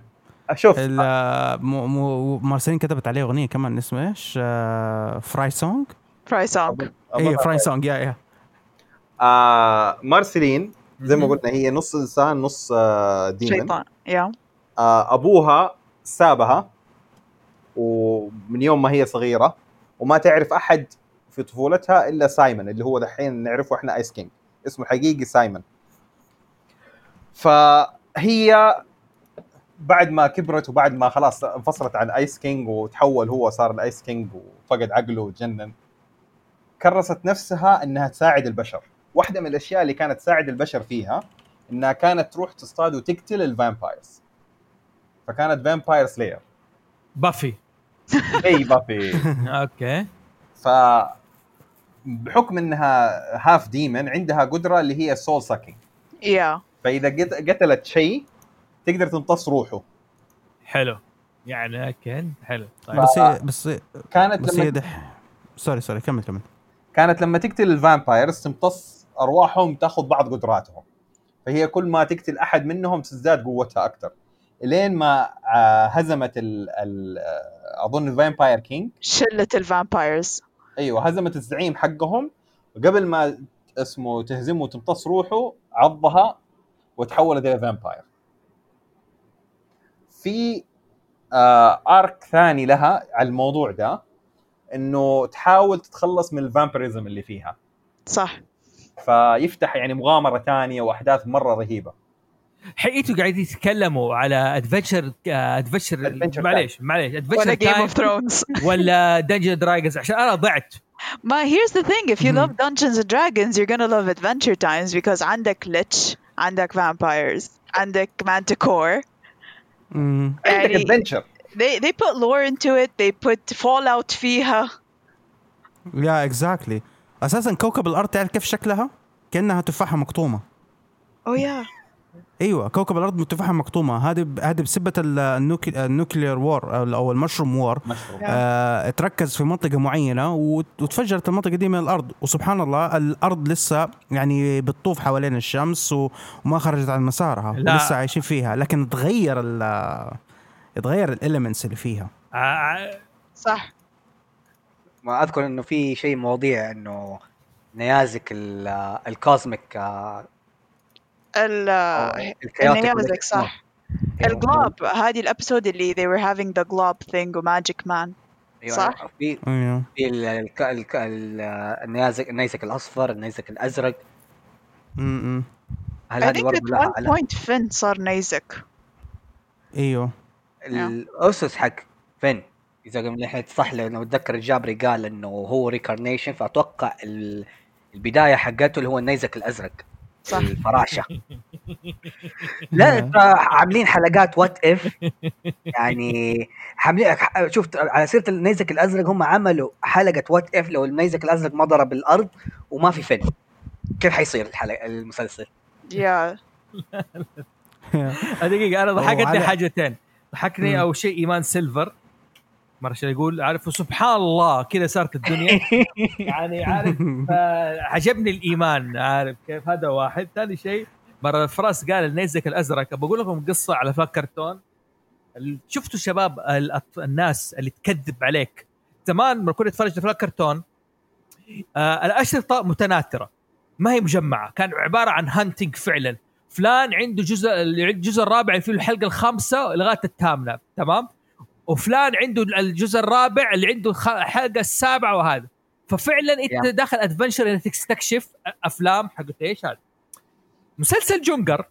S5: شوف
S2: ال- آه، مو- مو- مارسيلين كتبت عليه أغنية كمان اسمه إيش؟ آه، fry song؟
S3: fry song
S2: اي fry song yeah yeah.
S5: آه مارسيلين زي ما قلنا هي نص إنسان نص آه demon
S3: شيطان yeah.
S5: آه أبوها سابها ومن يوم ما هي صغيرة وما تعرف أحد في طفولتها إلا سايمون اللي هو دحين نعرفه إحنا Ice King اسمه الحقيقي سايمون. فهي بعد ما كبرت وبعد ما خلاص انفصلت عن Ice King وتحول هو صار ال Ice King وفقد عقله وتجنن كرست نفسها إنها تساعد البشر. واحدة من الأشياء اللي كانت تساعد البشر فيها إنها كانت تروح تصطاد وتقتل ال vampires فكانت vampire slayer
S1: Buffy.
S5: زي Buffy. [LAUGHS]
S1: okay.
S5: ف بحكم إنها half demon عندها قدرة اللي هي soul sucking
S3: yeah
S5: فإذا قت- قتلت شيء تقدر تمتص روحه.
S1: حلو. يعني okay حلو. طيب.
S2: بس بس
S5: كانت
S2: بس
S5: لما
S2: sorry sorry كمل كمل.
S5: كانت لما تقتل ال vampires تمتص أرواحهم تاخذ بعض قدراتهم. فهي كل ما تقتل أحد منهم تزداد قوتها أكثر. لين ما آه، هزمت ال ال آه، أظن vampire king
S3: شلة ال
S5: vampires. أيوه هزمت الزعيم حقهم. وقبل ما اسمه تهزمه وتمتص روحه عضها وتحولت إلى vampire في آه arc ثاني لها على الموضوع ده. إنه تحاول تتخلص من ال vampirism اللي فيها.
S3: صح.
S5: فيفتح يعني مغامرة ثانية وأحداث مرة رهيبة.
S1: حقيقته قاعدين يتكلموا على Adventure
S5: Adventure
S1: معليش معليش
S3: ولا
S1: Adventure
S3: Game
S1: Time
S3: of Thrones
S1: ولا Dungeon Dragons عشان أنا ضعت.
S3: ما here's the thing. If you love Dungeons and Dragons you're gonna love Adventure Times because عندك Lich عندك vampires عندك Manticore.
S2: مم.
S5: عندك
S3: يعني
S5: Adventure
S3: they they put lore into it. They put fallout فيها
S2: yeah exactly أساسا كوكب الأرض تعرف كيف شكلها؟ كأنها تفاحة مقطومة.
S3: Oh yeah.
S2: أيوه كوكب الأرض تفاحه مقطومة. هذه ب- هذه بسبة ال- nuc- ال nuclear war أو ال mushroom
S5: war mushroom.
S2: آه تركز في منطقة معينة وت- وتفجرت المنطقة دي من الأرض. وسبحان الله الأرض لسه يعني بتطوف حوالين الشمس و- وما خرجت عن مسارها.
S1: لا.
S2: لسه عايشين فيها. لكن تغير ال يتغير ال elements اللي فيها.
S1: آه،
S3: صح.
S4: ما أذكر إنه في شيء مواضيع إنه نيازك ال- الكوزميك آه،
S3: النيازك صح. الجلوب هذه الابسود اللي they were having the glob thing وماجيك مان
S4: أيوة،
S3: صح.
S4: في
S2: أيوه.
S4: في ال- الك- الك- ال- النيازك النيزك الأصفر النيزك الأزرق.
S2: م- م.
S4: هل هذه برضه لها علاقة؟
S3: point Finn صار نيزك.
S2: أيوه.
S4: الأسس حق فين؟ إذا من ناحيه صح لأنه أتذكر الجابري قال إنه هو reincarnation فأتوقع ال- البداية حقته اللي هو النيزك الأزرق.
S3: صح.
S4: الفراشة. [LAUGHS] لا عاملين حلقات what if يعني عاملين شفت على سيرة النيزك الأزرق هم عملوا حلقة what if لو النيزك الأزرق ما ضرب الأرض وما في فن كيف حيصير الحلقة المسلسل؟
S3: yeah [LAUGHS]
S1: دقيقة أنا ضحكتني حاجتين. ضحكني. أول شيء إيمان سيلفر. مرة شو يقول عارف سبحان الله كذا صارت الدنيا. [LAUGHS] يعني عارف عجبني الإيمان عارف كيف؟ هذا واحد. ثاني شيء مرة فراس قال النيزك الأزرق. بقول لكم قصة على أفلام كرتون. شفتوا شباب الناس اللي تكذب عليك؟ زمان لما كنت أتفرج أفلام كرتون آه الأشرطة متناثرة. ما هي مجمعة كان عبارة عن hunting فعلا. فلان عنده جزء الجزء الرابع في الحلقة الخامسة لغاية الثامنة تمام؟ وفلان عنده الجزء الرابع اللي عنده الحلقة السابعة وهذا. ففعلا انت
S4: Yeah.
S1: داخل adventure إنك تستكشف أفلام حقت إيش هذا؟ مسلسل جونجر.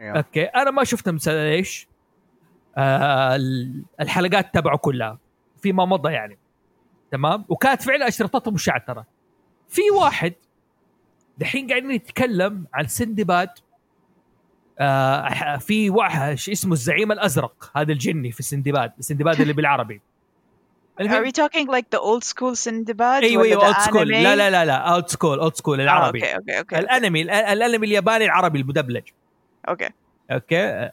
S1: أوكي أنا ما شفت مسلسل إيش؟ آه ال- الحلقات تبعه كلها فيما مضى يعني تمام؟ وكانت فعلا أشرطته مشعترة. في واحد دحين قاعدين نتكلم عن سندباد. آه في واحد ش- اسمه الزعيم الأزرق هذا الجني في سندباد سندباد اللي بالعربي.
S3: Are we talking like the old school Sindbad? أيوه
S1: أيوه old
S3: school?
S1: لا لا لا لا old school old
S3: school
S1: العربي.
S3: okay okay okay
S1: الأنمي ال- الأنمي الياباني العربي المدبلج.
S3: okay
S1: okay.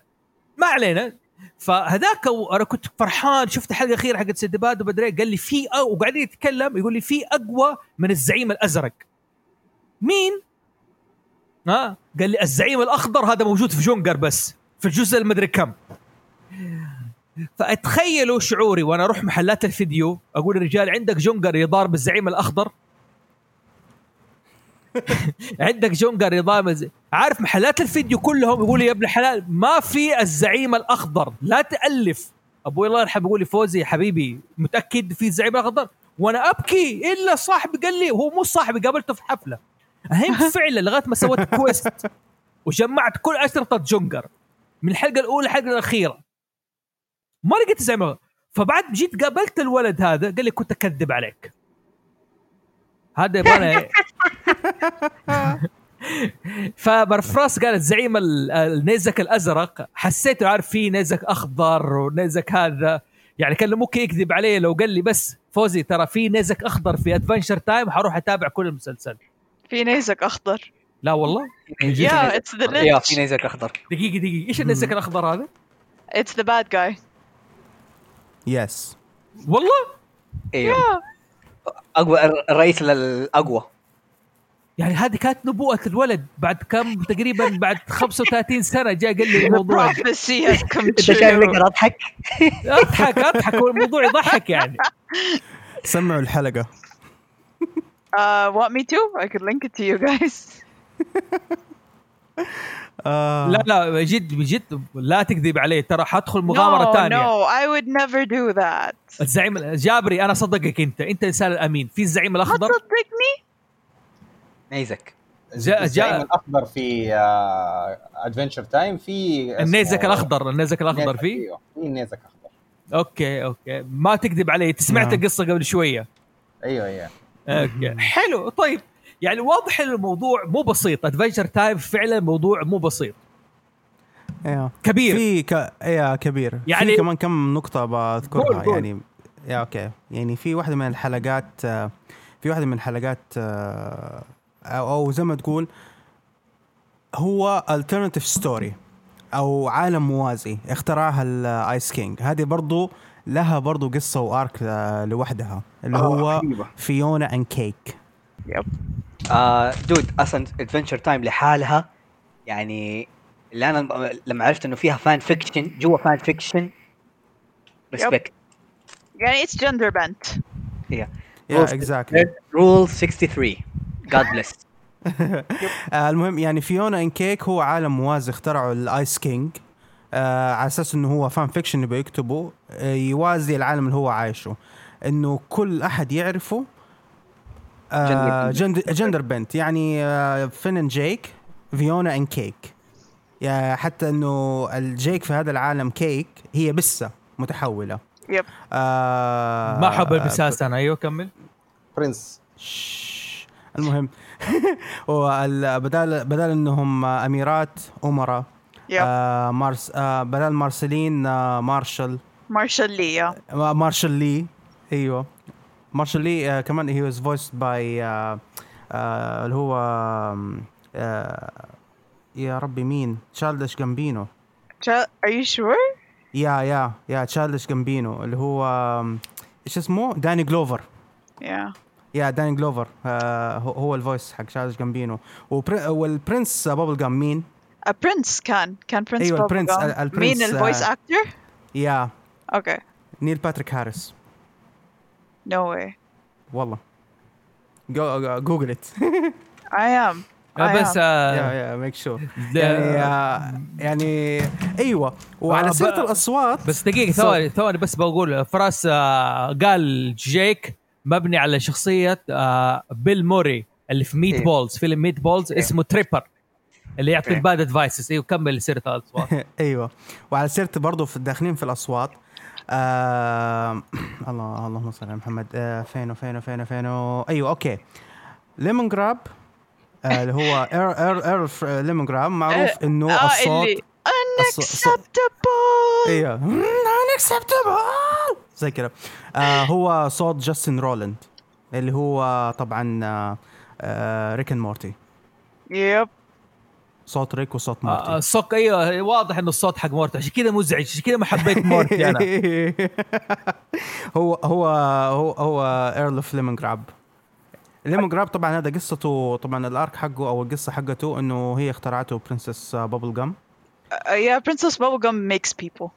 S1: ما علينا. فهذاك أنا كنت فرحان شفت الحلقة الأخيرة حقت سندباد وبدري قال لي في وقاعدين يتكلم يقول لي في أقوى من الزعيم الأزرق. مين؟ ها؟ قال لي الزعيم الأخضر هذا موجود في جونجر بس في الجزء المدري كم. فأتخيلوا شعوري وأنا أروح محلات الفيديو أقول الرجال عندك جونجر يضارب الزعيم الأخضر؟ [LAUGHS] عندك جونجر يضارب عارف محلات الفيديو كلهم يقولوا يا ابن الحلال ما في الزعيم الأخضر لا تألف. أبوي الله يرحمه يقول لي فوزي يا حبيبي متأكد في الزعيم الأخضر؟ وأنا أبكي إلا صاحبي قال لي هو مو صاحبي قابلته في حفلة. الحين فعلا لغاية ما سويت quest وجمعت كل اشرطه جونجر. من الحلقة الأولى للحلقة الأخيرة. ما لقيت الأخضر. فبعد جيت قابلت الولد هذا قال لي كنت أكذب عليك. هذا يبغى [LAUGHS] ففراس قال الزعيم ال- النيزك الأزرق حسيته عارف في نيزك أخضر ونيزك هذا. يعني كان ممكن يكذب علي لو قال لي بس فوزي ترى في نيزك أخضر في Adventure Time حروح أتابع كل المسلسل.
S3: في نيزك أخضر.
S1: لا والله؟
S3: Yeah, it's the yeah.
S4: في نيزك أخضر.
S1: دقيقة دقيقة. إيش النيزك الأخضر هذا؟
S3: It's the bad guy.
S2: yes
S1: والله؟
S3: أيوه.
S4: أقوى الرئيس الأقوى.
S1: يعني هذه كانت نبوءة الولد. بعد كم؟ تقريبا بعد 35 سنة جاء قال لي الموضوع.
S4: إنت شايف أضحك؟
S1: أضحك أضحك. والموضوع يضحك يعني. [LAUGHS]
S2: سمعوا الحلقة.
S3: Uh, want me to? I could link it to you guys. [LAUGHS]
S2: آه.
S1: لا لا بجد بجد لا تكذب علي. ترى حدخل مغامرة
S3: no
S1: ثانية
S3: no I would never do that.
S1: الزعيم جابري أنا صدقك أنت. أنت الانسان الأمين. في الزعيم
S3: ما
S1: الأخضر؟
S3: تصدقني
S4: نيزك.
S5: الزعيم الأخضر في Adventure Time في
S1: النيزك الأخضر. النيزك
S5: الأخضر
S1: فيه
S5: أيوه. في نيزك اخضر
S1: okay okay. ما تكذب علي. انت سمعت
S2: نعم.
S1: القصة قبل شوية.
S5: أيوه أيوه.
S1: okay. حلو. طيب يعني واضح إن الموضوع مو بسيط. Adventure Time فعلا موضوع مو بسيط.
S2: أيوه
S1: كبير.
S2: في ك... yeah كبير.
S1: يعني-
S2: في كمان كم نقطة
S1: قول-
S2: بذكرها.
S1: قول.
S2: يعني yeah okay. يعني في واحدة من الحلقات آه، في واحدة من الحلقات آه، أو أو زي ما تقول هو alternative story أو عالم موازي اخترعها ال Ice King هذه برضو لها برضو قصة و arc آه، لوحدها اللي هو
S5: رهيبة.
S2: Fionna and Cake
S4: آه dude أصلا Adventure Time لحالها يعني اللي أنا لما عرفت إنه فيها fan fiction جوا fan fiction respect
S3: يعني it's gender bent.
S2: yeah exactly
S4: rule 63 God bless
S2: آه المهم يعني Fionna and Cake هو عالم موازي اخترعوا ال Ice King آه على أساس إنه هو fan fiction يبغى يكتبه آه يوازي العالم اللي هو عايشه. إنه كل أحد يعرفه آه gender, gender bent يعني آه Finn and Jake Fionna and Cake yeah حتى إنه الجيك في هذا العالم كيك هي بسة متحولة.
S3: yep
S2: آه
S1: ما احب البساس أنا. أيوه كمل.
S2: prince. المهم. [LAUGHS] وال- بدال بدال إنهم أميرات
S3: أمراء
S2: آه مارس آه بدل Marceline آه Marshall.
S3: Marshall Lee yeah
S2: آه Marshall Lee. أيوه. Marshall Lee آه كمان he was voiced by اللي هو آه يا ربي مين؟ Childish
S3: Gambino are you sure?
S2: yeah yeah yeah Childish Gambino اللي هو إيش اسمه؟ Danny Glover
S3: yeah.
S2: yeah Danny Glover هو- ال voice حق تشالدش جامبينو وال prince Bubblegum مين؟
S3: A prince كان كان prince
S2: أيوة،
S3: Bubblegum.
S2: ال prince- ال- ال prince،
S3: مين ال voice
S2: آه،
S3: أكتر
S2: yeah
S3: okay
S2: Neil Patrick Harris
S3: no way.
S2: والله go Google it
S3: I am. I
S1: بس. آه،
S2: يا يا ميك شور يعني آه، يعني أيوه وعلى
S1: آه،
S2: سيره الاصوات
S1: بس دقيقة
S2: So-
S1: ثواني ثواني بس بقول فراس آه، قال جيك مبني على شخصية آه، Bill Murray اللي في Meat
S4: إيه.
S1: balls فيلم Meatballs
S4: إيه.
S1: اسمه Tripper اللي يعطي
S4: إيه.
S1: ال bad advices أيوه كمل سيرة الأصوات. [LAUGHS]
S2: أيوه. وعلى سيرة برضه في داخلين في الأصوات آه الله اللهم صل على محمد. آه فينه فينه فينه فينه أيوه okay. Lemongrab آه اللي هو Earl Earl Earl Lemongrab معروف إنه
S3: آه
S2: الصوت
S3: unacceptable.
S2: أيوه. [LAUGHS] Unacceptable. زي كذا آه هو صوت Justin Roiland اللي هو طبعا آه آه Rick and Morty
S3: yep
S2: صوت Rick وصوت
S1: آه،
S2: مورتي
S1: الصوت أيوه واضح إنه الصوت حق Morty عشان كذا مزعج عشان كذا ما حبيت Morty أنا. [LAUGHS]
S2: هو هو هو هو Earl of Lemongrab Lemongrab طبعا هذا قصته طبعا ال arc حقه أو القصة حقته إنه هي اخترعته Princess Bubblegum
S3: Uh, yeah, Princess Bubblegum makes people.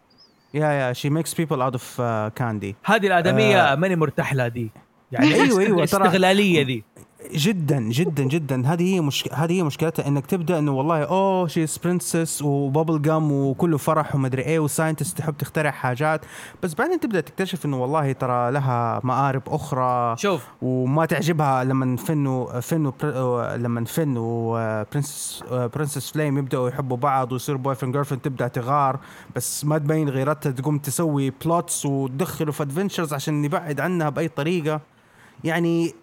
S2: yeah yeah she makes people out of candy
S1: هذه الآدمية
S2: آه.
S1: ماني مرتاح لها دي. يعني [LAUGHS]
S2: أيوة، أيوة، ترى-
S1: الاستغلاليه دي.
S2: جدا جدا جدا. هذه هي مش هذه هي مشكلتها إنك تبدأ إنه والله oh she princess و bubblegum وكله فرح ومدري إيه و scientist تحب تخترع حاجات. بس بعدين تبدأ تكتشف إنه والله ترى لها مآرب أخرى
S1: شوف.
S2: وما تعجبها لما Finn Finn وبر- لما Finn و princess princess Flame يبدأوا يحبوا بعض ويصيروا boyfriend girl تبدأ تغار. بس ما تبين غيرتها تقوم تسوي plots وتدخله في adventures عشان يبعد عنها بأي طريقة. يعني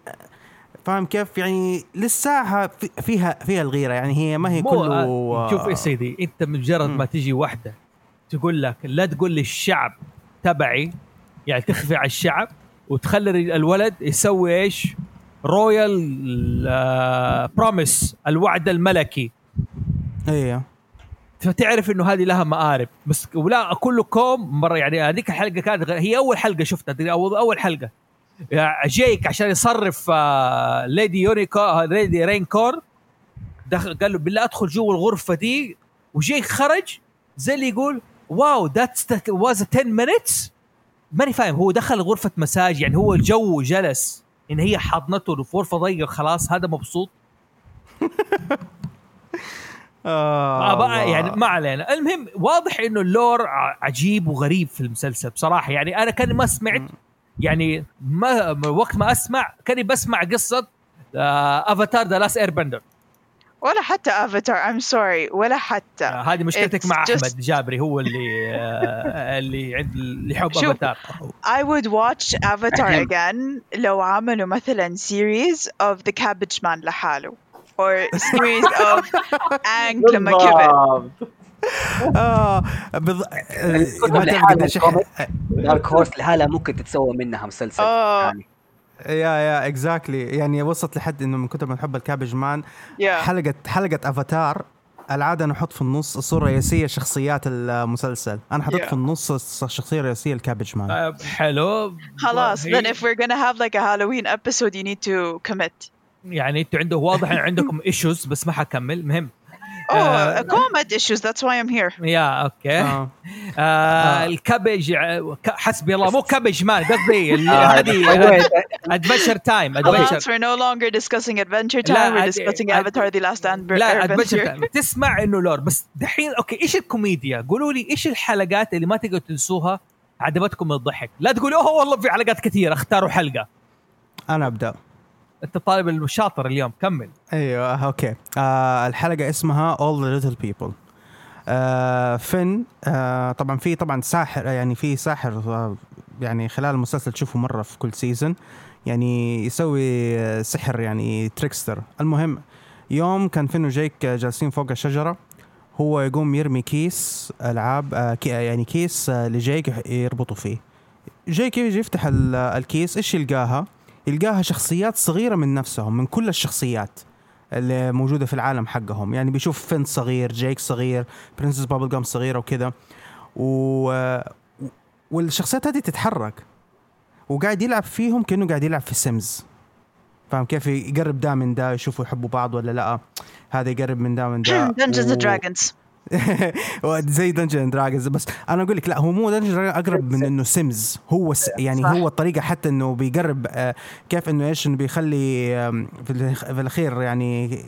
S2: فاهم كيف؟ يعني لساها في- فيها فيها الغيرة. يعني هي ما هي كله
S1: آه، شوف يا سيدي أنت مجرد ما تجي واحدة تقول لك لا تقول لي الشعب تبعي يعني تخفي على الشعب وتخلي الولد يسوي إيش؟ royal promise الوعد الملكي.
S2: أيوه
S1: فتعرف إنه هذه لها مآرب. بس ولا كله كوم مرة يعني هذيك الحلقة كانت هي أول حلقة شفتها أول حلقة. جيك عشان يصرف آه، Lady Unicorn آه، Lady Rainicorn. دخل قال له بالله أدخل جوا الغرفة دي. وجيك خرج زي اللي يقول wow that's was 10 minutes ماني فاهم هو دخل غرفة مساج يعني هو الجو جلس. ان هي حضنته في غرفه ضيقة خلاص هذا مبسوط. [LAUGHS]
S2: آه
S1: بقى. يعني ما علينا. المهم واضح إنه ال lore عجيب وغريب في المسلسل بصراحة. يعني أنا كاني ما سمعت يعني ما وقت ما أسمع كأني بسمع قصة آه Avatar The Last Airbender
S3: ولا حتى Avatar I'm sorry ولا حتى
S1: هذه مشكلتك
S3: It's
S1: مع
S3: just-
S1: احمد جابري هو اللي آه اللي عند اللي يحب
S3: شوف.
S1: Avatar
S3: I would watch Avatar again لو عملوا مثلا series of the Cabbage Man لحاله or series of [LAUGHS] Aang لما كبر.
S2: آه بض... آه، ما تعرف.
S4: Dark Horse لحالها ممكن تتسوى منها مسلسل
S3: آه.
S4: يعني.
S2: يا يا اكزاكتلي يعني وصلت لحد إنه من كتر ما نحب ال cabbage man
S3: yeah
S2: حلقة حلقة افاتار العادة نحط في النص الصورة الرئيسيه شخصيات المسلسل. أنا حطيت
S3: Yeah.
S2: في النص الشخصيه الرئيسيه ال cabbage man.
S1: آه حلو.
S3: خلاص then if we're gonna have like a Halloween episode you need to commit.
S1: يعني أنتوا عنده واضح إن عندكم issues بس ما حكمل. مهم.
S3: Oh
S1: آه.
S3: commitment issues that's why I'm here.
S1: yeah okay [LAUGHS]
S2: آه.
S1: آه ال cabbage ك- حسبي الله مو cabbage man قصدي [LAUGHS]
S4: آه،
S1: هذه Adventure
S3: Time
S1: Adventure
S3: we're no longer discussing Adventure Time. We're discussing Avatar The Last Airbender
S1: لا ادفنشر
S3: Adventure.
S1: تايم تسمع إنه lore بس دحين okay إيش الكوميديا؟ قولوا لي إيش الحلقات اللي ما تقدروا تنسوها؟ عجبتكم من الضحك؟ لا تقولوا أوه والله في حلقات كثيرة اختاروا حلقة.
S2: أنا أبدأ.
S1: انت طالب الشاطر اليوم كمل.
S2: أيوه okay. آه الحلقة اسمها All the Little People. آه فن آه طبعا في طبعا ساحر يعني في ساحر آه يعني خلال المسلسل تشوفه مرة في كل season يعني يسوي آه، سحر يعني trickster المهم يوم كان Finn و Jake آه، جالسين فوق الشجرة هو يقوم يرمي كيس ألعاب آه يعني كيس آه لجيك يربطوا فيه. جيك يجي يفتح ال- الكيس إيش يلقاها؟ يلقاها شخصيات صغيرة من نفسهم من كل الشخصيات اللي موجودة في العالم حقهم. يعني بيشوف فين صغير جيك صغير Princess Bubblegum صغيرة وكذا. و... والشخصيات هذه تتحرك وقاعد يلعب فيهم كأنه قاعد يلعب في Sims فاهم كيف يقرب ده من ده يشوفوا يحبوا بعض ولا لأ. هذا يقرب من ده من ده. [LAUGHS]
S3: And
S2: و-
S3: Dragons. [LAUGHS]
S2: زي Dungeons Dragons بس أنا أقول لك لا هو مو Dungeons أقرب من إنه Sims هو س يعني
S3: صح.
S2: هو الطريقة حتى إنه بيقرب آه، كيف إنه إيش إنه بيخلي في الأخير يعني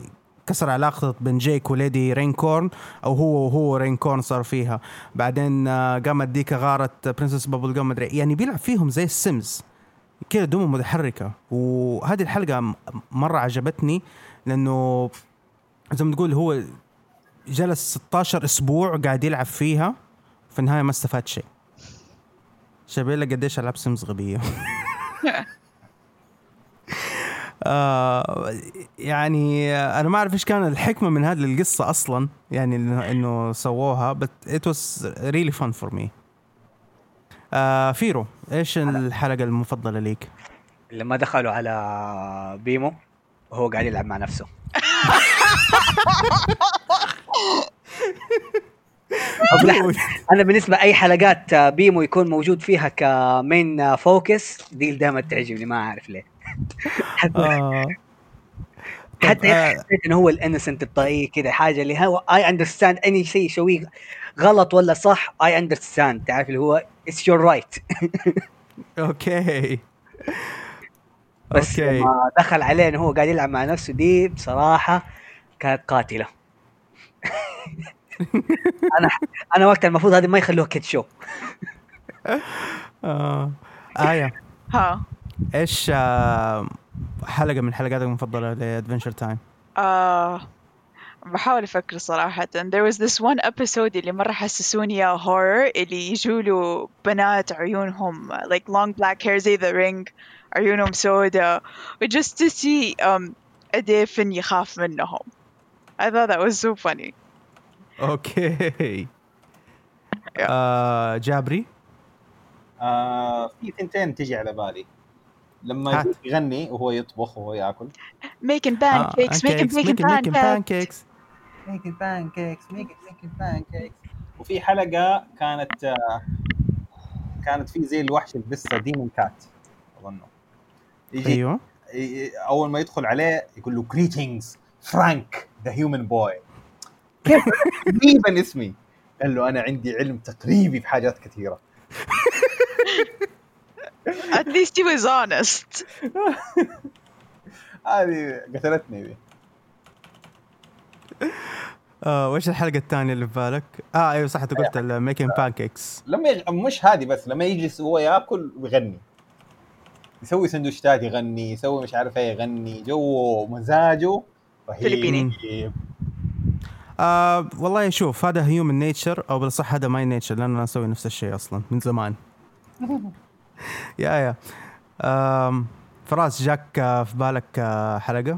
S2: كسر علاقته بين جيك و Lady Rainicorn أو هو وهو Rainicorn صار فيها. بعدين آه، قامت ديك غارت Princess Bubblegum يعني بيلعب فيهم زي ال Sims كذا دمه متحركة. وهذه الحلقة مرة عجبتني لأنه زي ما تقول هو جلس 16 أسبوع قاعد يلعب فيها في النهاية ما استفاد شيء. شبيلة قديش ألعاب Sims غبية. [LAUGHS] آه يعني أنا ما أعرف إيش كان الحكمة من هذه القصة أصلا يعني انه سووها it was really fun for me. آه فيرو إيش الحلقة المفضلة ليك؟
S4: لما دخلوا على بيمو وهو قاعد يلعب مع نفسه. [LAUGHS] أنا بالنسبة أي حلقات بيمو يكون موجود فيها ك main focus دي دائما تعجبني ما أعرف ليه حتى
S2: آه
S4: حتى. حسيت إنه هو ال innocent الطريق كذا حاجة اللي هو I understand اني شيء يسويه غلط ولا صح I understand تعرف اللي هو it's your right
S2: okay
S4: بس
S2: okay.
S4: لما دخل عليه إنه هو قاعد يلعب مع نفسه دي بصراحة كانت قاتلة. [LAUGHS] أنا أنا وقتها المفروض هذه ما يخلوها كيد شو.
S2: آه. آية.
S3: ها.
S2: إيش آه حلقة من حلقاتك المفضلة لادفنشر تايم؟
S3: آه بحاول أفكر صراحة. There was this one episode اللي مرة حسسوني يا horror اللي يجوا له بنات عيونهم like long black hair زي the ring عيونهم سودا و just to see um, قد فين يخاف منهم. I thought that was so funny.
S2: أوكي آه جابري
S5: آه في ثنتين تجي على بالي. لما
S2: هات.
S5: يغني وهو يطبخ وهو ياكل.
S3: Making pancakes making making pancakes
S2: pancakes.
S5: making pancakes making making pancakes. وفي حلقة كانت آه كانت في زي الوحش البسه Demon Cat أظنه. يجي أيوه. أول ما يدخل عليه يقول له greetings فرانك the human boy كيف تقريبا اسمي؟ قال له أنا عندي علم تقريبي في حاجات كثيرة.
S3: At least he was honest. [LAUGHS]
S5: هذه قتلتني ذي
S2: آه وإيش الحلقة الثانية اللي في بالك؟ آه أيوه صح أنت قلت الميكين بانكيكس
S5: لما يغ... مش هذه بس لما يجلس وهو ياكل ويغني. يسوي سندوتشات يغني يسوي مش عارف إيه يغني. جو مزاجه
S3: فلبيني.
S2: آه والله شوف هذا human nature أو بالأصح هذا my nature لأن أنا أسوي نفس الشيء أصلا من زمان. [LAUGHS] yeah yeah. آم فراس جاك آه، في بالك آه، حلقة؟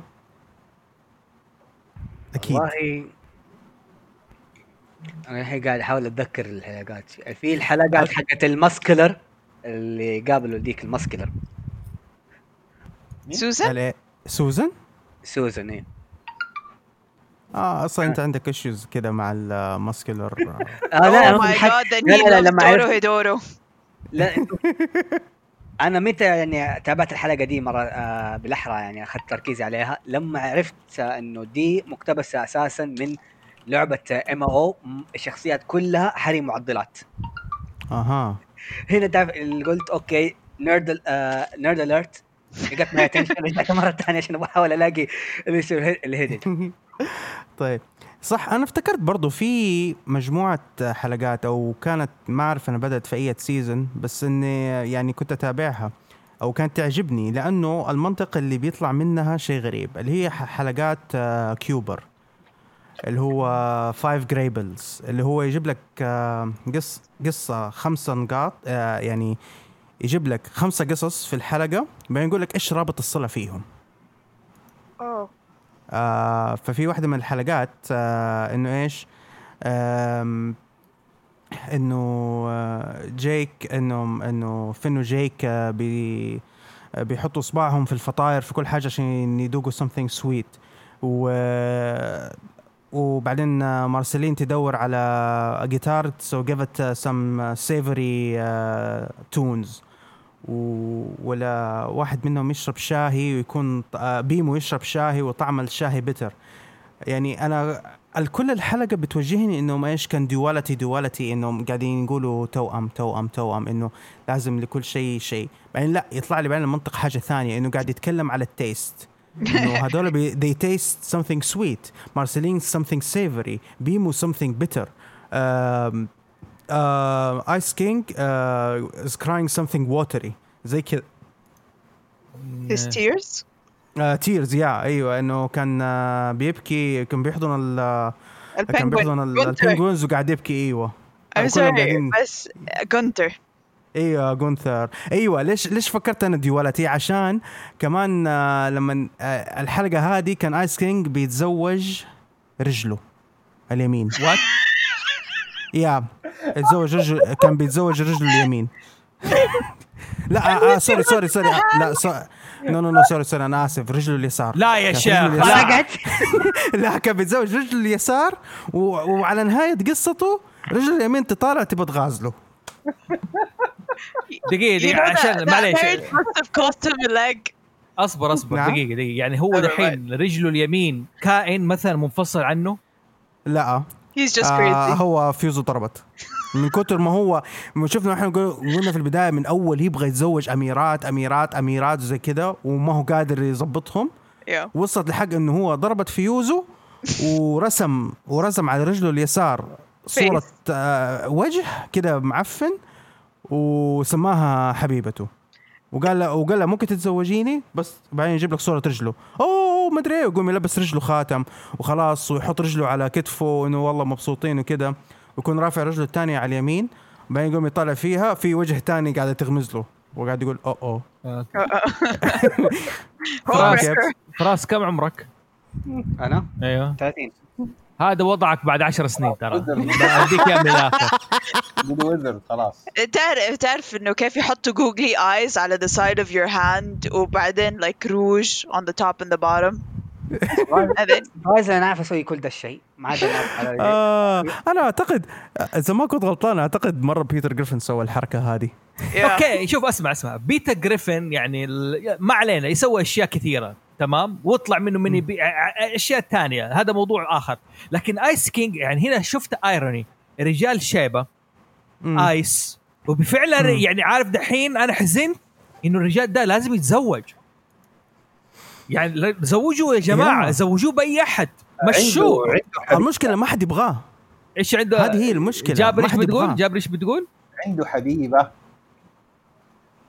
S2: أكيد.
S4: والله أنا الحين قاعد أحاول أتذكر الحلقات. في الحلقات حقت ال muscular اللي قابلوا ديك ال muscular.
S3: سوزان
S2: هلا، سوزن؟
S4: سوزن إيه.
S2: آه أصلا أنت عندك issues كذا مع ال muscular
S4: آه لا
S3: oh
S4: لا لا, لما
S3: دورو
S4: عرفت
S3: هيدورو
S4: لا [LAUGHS] أنا متى يعني تابعت الحلقة دي مرة؟ آه بالأحرى يعني أخذت تركيزي عليها. لما عرفت إنه دي مقتبسة أساسا من لعبة ام أو الشخصيات كلها حريم معضلات.
S2: أها.
S4: هنا تعرف اللي قلت okay nerd آه nerd alert جت my attention رجعت [LAUGHS] مرة ثانية عشان بحاول ألاقي اللي يصير ال hidden. [LAUGHS] [LAUGHS]
S2: طيب. صح أنا افتكرت برضو في مجموعة حلقات أو كانت ما أعرف أنا بدأت في أي season بس إني يعني كنت أتابعها أو كانت تعجبني لأنه المنطق اللي بيطلع منها شيء غريب اللي هي حلقات آه، Cuber اللي هو five graybles اللي هو يجيب لك آه، قص قصة خمسة نقاط آه، يعني يجيب لك خمسة قصص في الحلقة بعدين يقول لك إيش رابط الصلة فيهم.
S3: أوه.
S2: آه ففي واحدة من الحلقات آه إنه إيش؟ آم، إنه آه جيك إنه إنه فين وجيك آه بي آه، بيحطوا اصبعهم في الفطاير في كل حاجة عشان يذوقوا something sweet و وبعدين آه، مارسيلين تدور على جيتار so give it uh, some ولا واحد منهم يشرب شاهي ويكون آه، بيمو يشرب شاهي وطعم الشاهي bitter يعني أنا الكل الحلقة بتوجهني إنهم إيش كان duality duality إنهم قاعدين يقولوا توأم توأم توأم إنه لازم لكل شيء شيء. بعدين لا يطلع لي بعدين المنطق حاجة ثانية إنه قاعد يتكلم على ال taste إنه هذول بي they taste something sweet. مارسيلين something savory. بيمو something bitter. Uh, Ice King uh, is crying something watery. زي كذا.
S3: His tears
S2: tears yeah أيوه إنه كان آه، بيبكي كان بيحضن ال كان بيحضن ال penguins وقاعد يبكي أيوه.
S3: I'm
S2: كلهم
S3: sorry بس جونتر
S2: أيوه جونثر أيوه ليش ليش فكرت أنا duality عشان كمان آه لما آه الحلقة هذه كان Ice King بيتزوج رجله اليمين.
S1: what [LAUGHS]
S2: yeah يتزوج رجل كان بيتزوج رجله اليمين لا آه آه sorry sorry sorry آه، لا سو... no no no sorry sorry أنا اسف رجله اليسار
S1: لا يا شيخ لا.
S2: لا كان بيتزوج رجله اليسار و... وعلى نهايه قصته رجله اليمين تطالع تبى تغازله
S1: دقيقه دقيقه عشان معليش. اصبر اصبر
S2: نعم.
S1: دقيقه دقيقه يعني هو دحين رجله اليمين كائن مثلا منفصل عنه
S2: لا
S3: Just
S2: آه
S3: crazy.
S2: هو فيوزه ضربت من كتر ما هو شفنا إحنا قل- قلنا في البداية من أول يبغى يتزوج اميرات اميرات أميرات وزي كذا وما هو قادر يظبطهم
S3: Yeah.
S2: وصلت لحق إنه هو ضربت فيوزه ورسم ورسم على رجله اليسار صورة آه وجه كده معفن وسماها حبيبته وقال له وقال له ممكن تتزوجيني بس بعدين يجيب لك صورة رجله أوه ما أدري إيه ويقوم يلبس رجله خاتم وخلاص ويحط رجله على كتفه إنه والله مبسوطين وكده ويكون رافع رجله الثانية على اليمين بعدين يقوم يطلع فيها في وجه ثاني قاعدة تغمز له وقاعد يقول أوه
S1: أوه. [LAUGHS] [LAUGHS]
S2: فراس.
S1: فراس كم عمرك؟
S4: أنا
S1: أيوه
S4: 30
S1: هذا وضعك بعد عشر سنين ترى. [LAUGHS] أديك اياه من
S5: الآخر. [LAUGHS] خلاص.
S3: تعرف تعرف إنه كيف يحطوا googly eyes على the side of your hand وبعدين like rouge on the top and the bottom and then
S4: فايز أنا عارف أسوي كل ده الشيء. ما عاد.
S2: آه أنا اعتقد إذا ما كنت غلطان أعتقد مرة بيتر جريفن سوى الحركة هذه.
S1: okay شوف أسمع أسمع. بيتر جريفن يعني ال- ما علينا يسوي أشياء كثيرة. تمام؟ واطلع منه من يبي- ع- ع- أشياء ثانية هذا موضوع آخر. لكن ايس كينج يعني هنا شفت ايروني رجال شيبة
S2: مم.
S1: ايس وبفعلا
S2: مم.
S1: يعني عارف دحين أنا حزنت إنه الرجال ده لازم يتزوج. يعني زوجوه يا
S2: جماعة.
S1: زوجوه بأي أحد. مشوه.
S2: المشكلة ما حد يبغاه.
S1: إيش عنده؟
S2: هذه هي المشكلة.
S1: جابر
S2: إيش
S1: بتقول. جابر إيش بتقول؟
S5: عنده حبيبه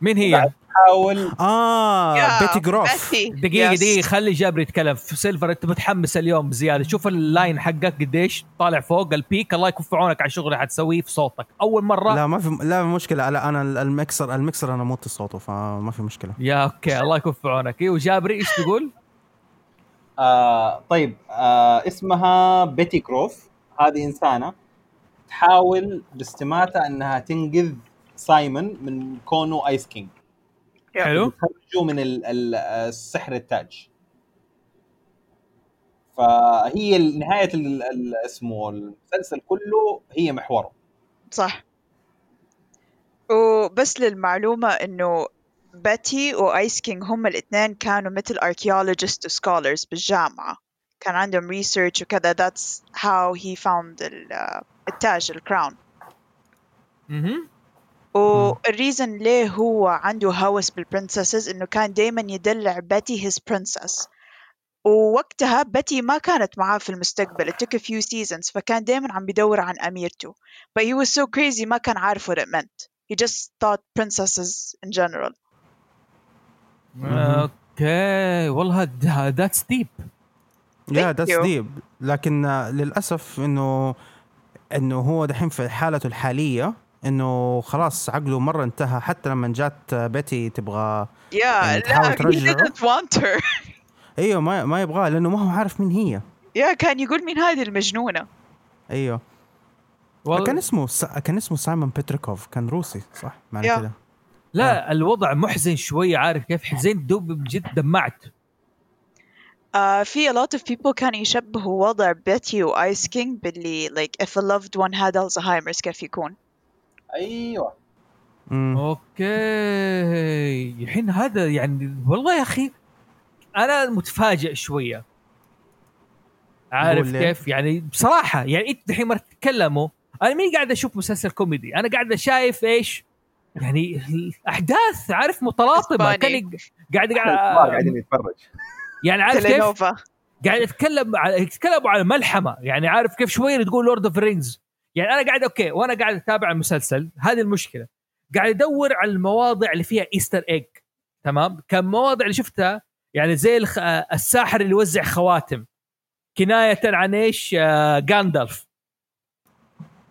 S1: مين هي؟
S5: بعد حاول.
S2: آه
S3: Betty
S1: Grof.
S3: Yes.
S1: دقيقة خلي جابر يتكلم. في سيلفر أنت متحمس اليوم بزيادة. شوف ال line حقك قديش طالع فوق. البيك الله يكف عونك على الشغل اللي حتسويه في صوتك. أول مرة.
S2: لا ما في لا مشكلة. لا أنا المكسر المكسر أنا موت صوته فما في مشكلة.
S1: yeah okay الله يكف عونك أيوه جابري إيش تقول؟
S5: آه طيب آه اسمها Betty Grof هذه إنسانة. تحاول باستماتة إنها تنقذ سايمون من كونه Ice King.
S1: حلو.
S5: تخرجوا من ال- ال- السحر التاج. فهي نهاية ال- ال- اسمه المسلسل كله هي محوره.
S3: صح. وبس للمعلومة إنه باتي و Ice King هم الاثنين كانوا مثل archaeologists و scholars بالجامعة. كان عندهم research وكذا. That's how he found ال- التاج ال
S1: crown
S3: أها وال reason ليه هو عنده هوس بال princesses إنه كان دايما يدلع باتي his princess. ووقتها باتي ما كانت معاه في المستقبل it took a few seasons فكان دايما عم بيدور عن أميرته. But he was so crazy ما كان عارف what it meant. He just thought princesses in general.
S1: Okay. والله
S2: that's
S3: deep
S2: yeah
S3: that's.
S2: deep لكن آه، للأسف إنه إنه هو دحين في حالته الحالية إنه خلاص عقله مرة انتهى حتى لما جات آه، بيتي تبغى
S3: yeah
S2: يعني تحاول ترجعه.
S3: didn't want her. [LAUGHS]
S2: أيوه ما ما يبغاه لأنه ما هو عارف مين هي.
S3: yeah كان يقول مين هذه المجنونة.
S2: أيوه. كان اسمه س... كان اسمه سايمون بيتريكوف كان روسي صح؟ معنى
S3: يا.
S2: كده.
S1: لا الوضع محزن شوية عارف كيف؟ حزين دوب بجد دمعت.
S3: آه في a lot of people كانوا يشبهوا وضع بيتي و Ice King باللي like if a loved one had Alzheimer's كيف يكون؟
S5: أيوه.
S2: مم.
S1: Okay. الحين هذا يعني والله يا أخي أنا متفاجئ شوية. عارف؟ كيف؟ يعني بصراحة يعني إنت الحين ما تتكلموا أنا مين قاعد أشوف مسلسل كوميدي أنا قاعد شايف إيش؟ يعني الأحداث عارف؟
S3: متلاطمة.
S1: كان قاعد قاعد
S5: قاعدين يتفرج.
S1: يعني عارف كيف؟ قاعد يتكلم على يتكلموا على ملحمة. يعني عارف كيف؟ شوية تقول Lord of Rings يعني أنا قاعد okay وأنا قاعد أتابع المسلسل هذه المشكلة. قاعد أدور على المواضع اللي فيها Easter egg تمام؟ كان مواضع اللي شفتها يعني زي الخ... آه، الساحر اللي يوزع خواتم. كناية عن إيش؟ آه جاندالف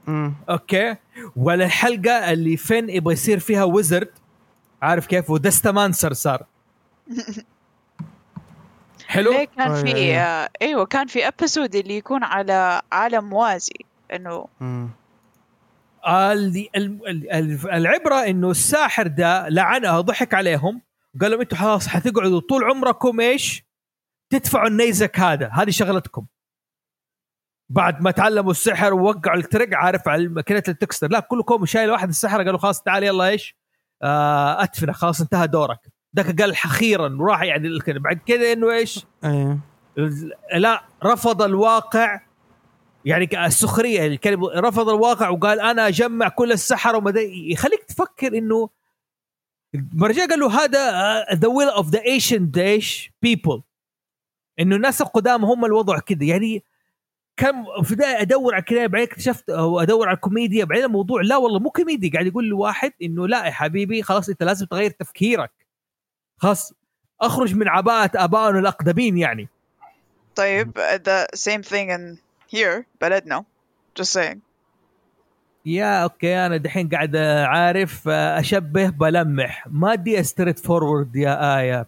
S2: مم.
S1: Okay؟ ولا الحلقة اللي فين يبغى يصير فيها wizard عارف كيف؟ ودستمانسر صار. حلو؟
S3: ليه كان
S2: أي-
S3: في
S2: أي.
S3: آه أيوه كان في episode اللي يكون على عالم موازي. إنه
S2: مم.
S1: ال- ال- ال- ال- العبرة إنه الساحر ده لعنها ضحك عليهم قال لهم أنتم خلاص حتقعدوا طول عمركم إيش؟ تدفعوا النيزك هذا هذه شغلتكم بعد ما تعلموا السحر ووقعوا الترق عارف على ماكينه التكستر لا كلكم شايل واحد السحر قالوا خلاص تعال يلا إيش؟ آه أدفنه خلاص انتهى دورك ذاك قال أخيرا وراح يعني. بعد كذا إنه إيش؟
S2: إيه
S1: لا رفض الواقع يعني السخرية الكلمة رفض الواقع وقال أنا أجمع كل السحر وما يخليك تفكر إنه مرجع قال له هذا the will of the ancient إيش people إنه الناس القدام هم الوضع كذا. يعني كم في البداية أدور على الكلام بعدين اكتشفت أو ادور على الكوميديا بعدين الموضوع لا والله مو كوميديا قاعد يقول لواحد إنه لا يا حبيبي خلاص أنت لازم تغير تفكيرك. خلاص أخرج من عباءة ابائنا الأقدمين يعني.
S3: طيب the same thing in here بلدنا. Just saying.
S1: yeah okay أنا دحين قاعد عارف أشبه بلمح. ما دي straightforward يا آية.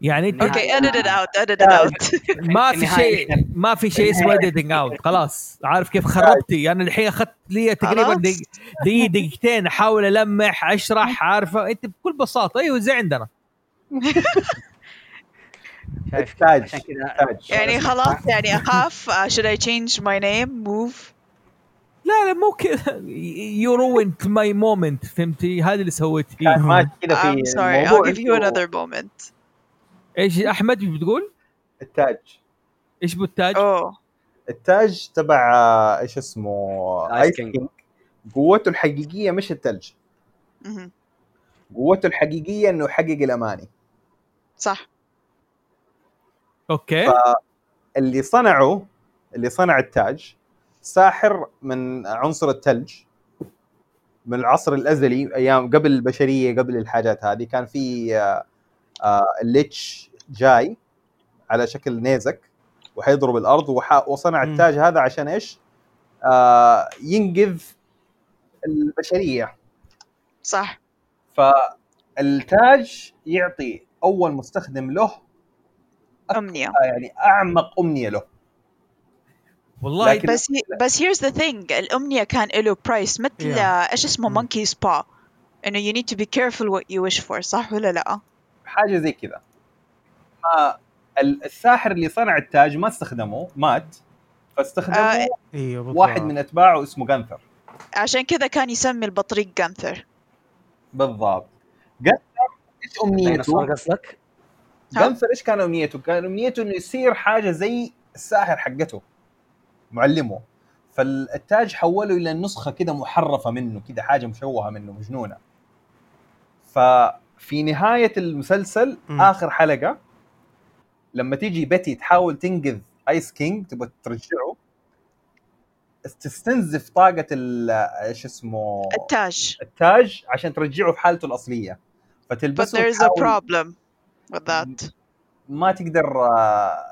S1: يعني
S3: أنت it out edit it out. [LAUGHS]
S1: ما في شيء ما في شيء اسمه editing out خلاص عارف كيف خربتي؟ أنا الحين أخذت لي تقريبا دقيقة دقيقتين أحاول ألمح أشرح عارفه أنت بكل بساطة أيوه زي عندنا. [LAUGHS]
S4: شايف عشان كذا
S3: يعني خلاص يعني أخاف uh, should I change my name move
S1: لا لا مو كذا. you ruined my moment فهمتي؟ هذا اللي سويتيه
S5: كان ماشي كذا في
S3: I'm sorry I'll give you another moment.
S1: إيش أحمد بتقول؟
S5: التاج.
S1: إيش بالتاج؟
S3: oh.
S5: التاج تبع آه، إيش اسمه؟
S4: Ice
S5: King. قوته الحقيقية مش الثلج. قوته الحقيقية إنه يحقق الأماني.
S3: صح.
S1: okay
S5: اللي صنعه اللي صنع التاج ساحر من عنصر الثلج من العصر الأزلي أيام قبل البشرية قبل الحاجات هذه كان في آه، آه، ال Lich جاي على شكل نيزك وحيضرب الأرض وح- وصنع. التاج هذا عشان إيش؟ آه، ينقذ البشرية
S3: صح
S5: فالتاج يعطي أول مستخدم له
S3: أمنية
S5: آه، يعني أعمق أمنية له
S1: والله
S5: لكن-
S3: بس بس here's the thing الأمنية كان له برايس مثل
S1: Yeah.
S3: إيش اسمه
S2: مم.
S3: monkey spa إنه you need to be careful what you wish for صح ولا لا؟
S5: حاجة زي كذا ما ال- الساحر اللي صنع التاج ما استخدمه مات فاستخدمه
S3: آه،
S2: بالضبط.
S5: واحد من أتباعه اسمه جانثر
S3: عشان كذا كان يسمي البطريق جانثر
S5: بالضبط جانثر
S4: إيش
S5: أمنيته؟
S4: قصدك؟
S5: جانثر إيش كان أمنيته؟ كان أمنيته إنه يصير حاجة زي الساحر حقته معلمه. فالتاج حوله إلى نسخة كده محرفة منه كده حاجة مشوهة منه مجنونة. ففي نهاية المسلسل
S2: مم.
S5: آخر حلقة لما تيجي بيتي تحاول تنقذ آيس كينج تبغى ترجعه تستنزف طاقة ال- إيش اسمه؟
S3: التاج.
S5: التاج عشان ترجعه في حالته الأصلية.
S3: but
S5: فتلبسه
S3: there's a problem. That
S5: ما تقدر آه،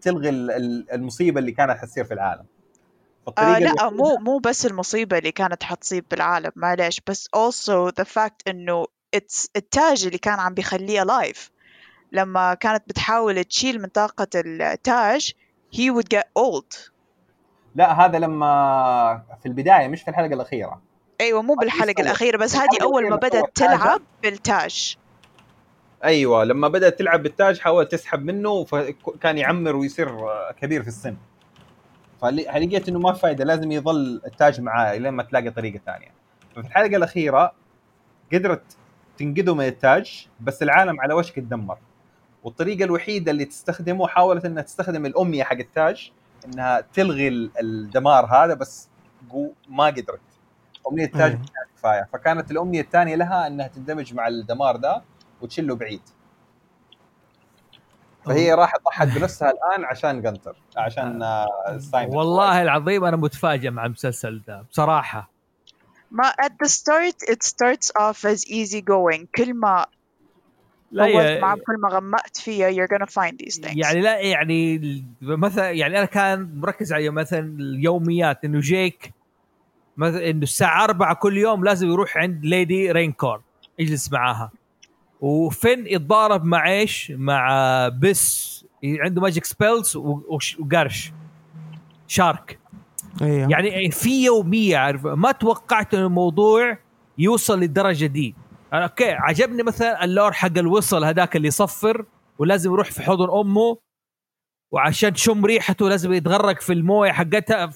S5: تلغي ال- ال- المصيبة اللي كانت حتصير في العالم.
S3: آه لا مو مو بس المصيبة اللي كانت حتصيب بالعالم معليش بس also the fact إنه it's التاج اللي كان عم بيخليه alive. لما كانت بتحاول تشيل من طاقة التاج he would get old.
S5: لا هذا لما في البداية مش في الحلقة الأخيرة.
S3: أيوه مو
S5: سوت.
S3: الأخيرة بس هذه أول ما
S5: حاجة.
S3: تلعب بالتاج.
S5: أيوه لما بدأت تلعب بالتاج حاولت تسحب منه فكان يعمر ويصير كبير في السن. فلقيت إنه ما في فايدة لازم يظل التاج معاه لين ما تلاقي طريقة ثانية. ففي الحلقة الأخيرة قدرت تنقذه من التاج بس العالم على وشك يتدمر والطريقة الوحيدة اللي تستخدمه حاولت إنها تستخدم الامنيه حق التاج إنها تلغي ال- الدمار هذا بس ما قدرت. امنيه التاج كفاية. فكانت الامنيه الثانية لها إنها تندمج مع الدمار ده وتشله بعيد. فهي راحت ضحت بنفسها الآن عشان جنتر عشان آه، سايمون
S1: والله العظيم أنا متفاجئ مع المسلسل ده بصراحة.
S3: ما at the start it starts off as easy going. كل ما
S1: لا
S3: طولت
S1: يا-
S3: معاه كل ما غمقت فيها you're gonna find these things.
S1: يعني لا يعني مثلا يعني أنا كان مركز على مثلا اليوميات إنه جيك مثلا إنه الساعة 4 كل يوم لازم يروح عند Lady Rainicorn يجلس معاها. وفين يتضارب مع إيش؟ مع بس عنده magic spells وقرش. شارك.
S2: أيوه
S1: يعني في يومية عارف؟ ما توقعت إن الموضوع يوصل للدرجه دي. okay عجبني مثلا ال lore حق الوصل هذاك اللي يصفر ولازم يروح في حضن أمه وعشان تشم ريحته لازم يتغرق في الموية حقتها.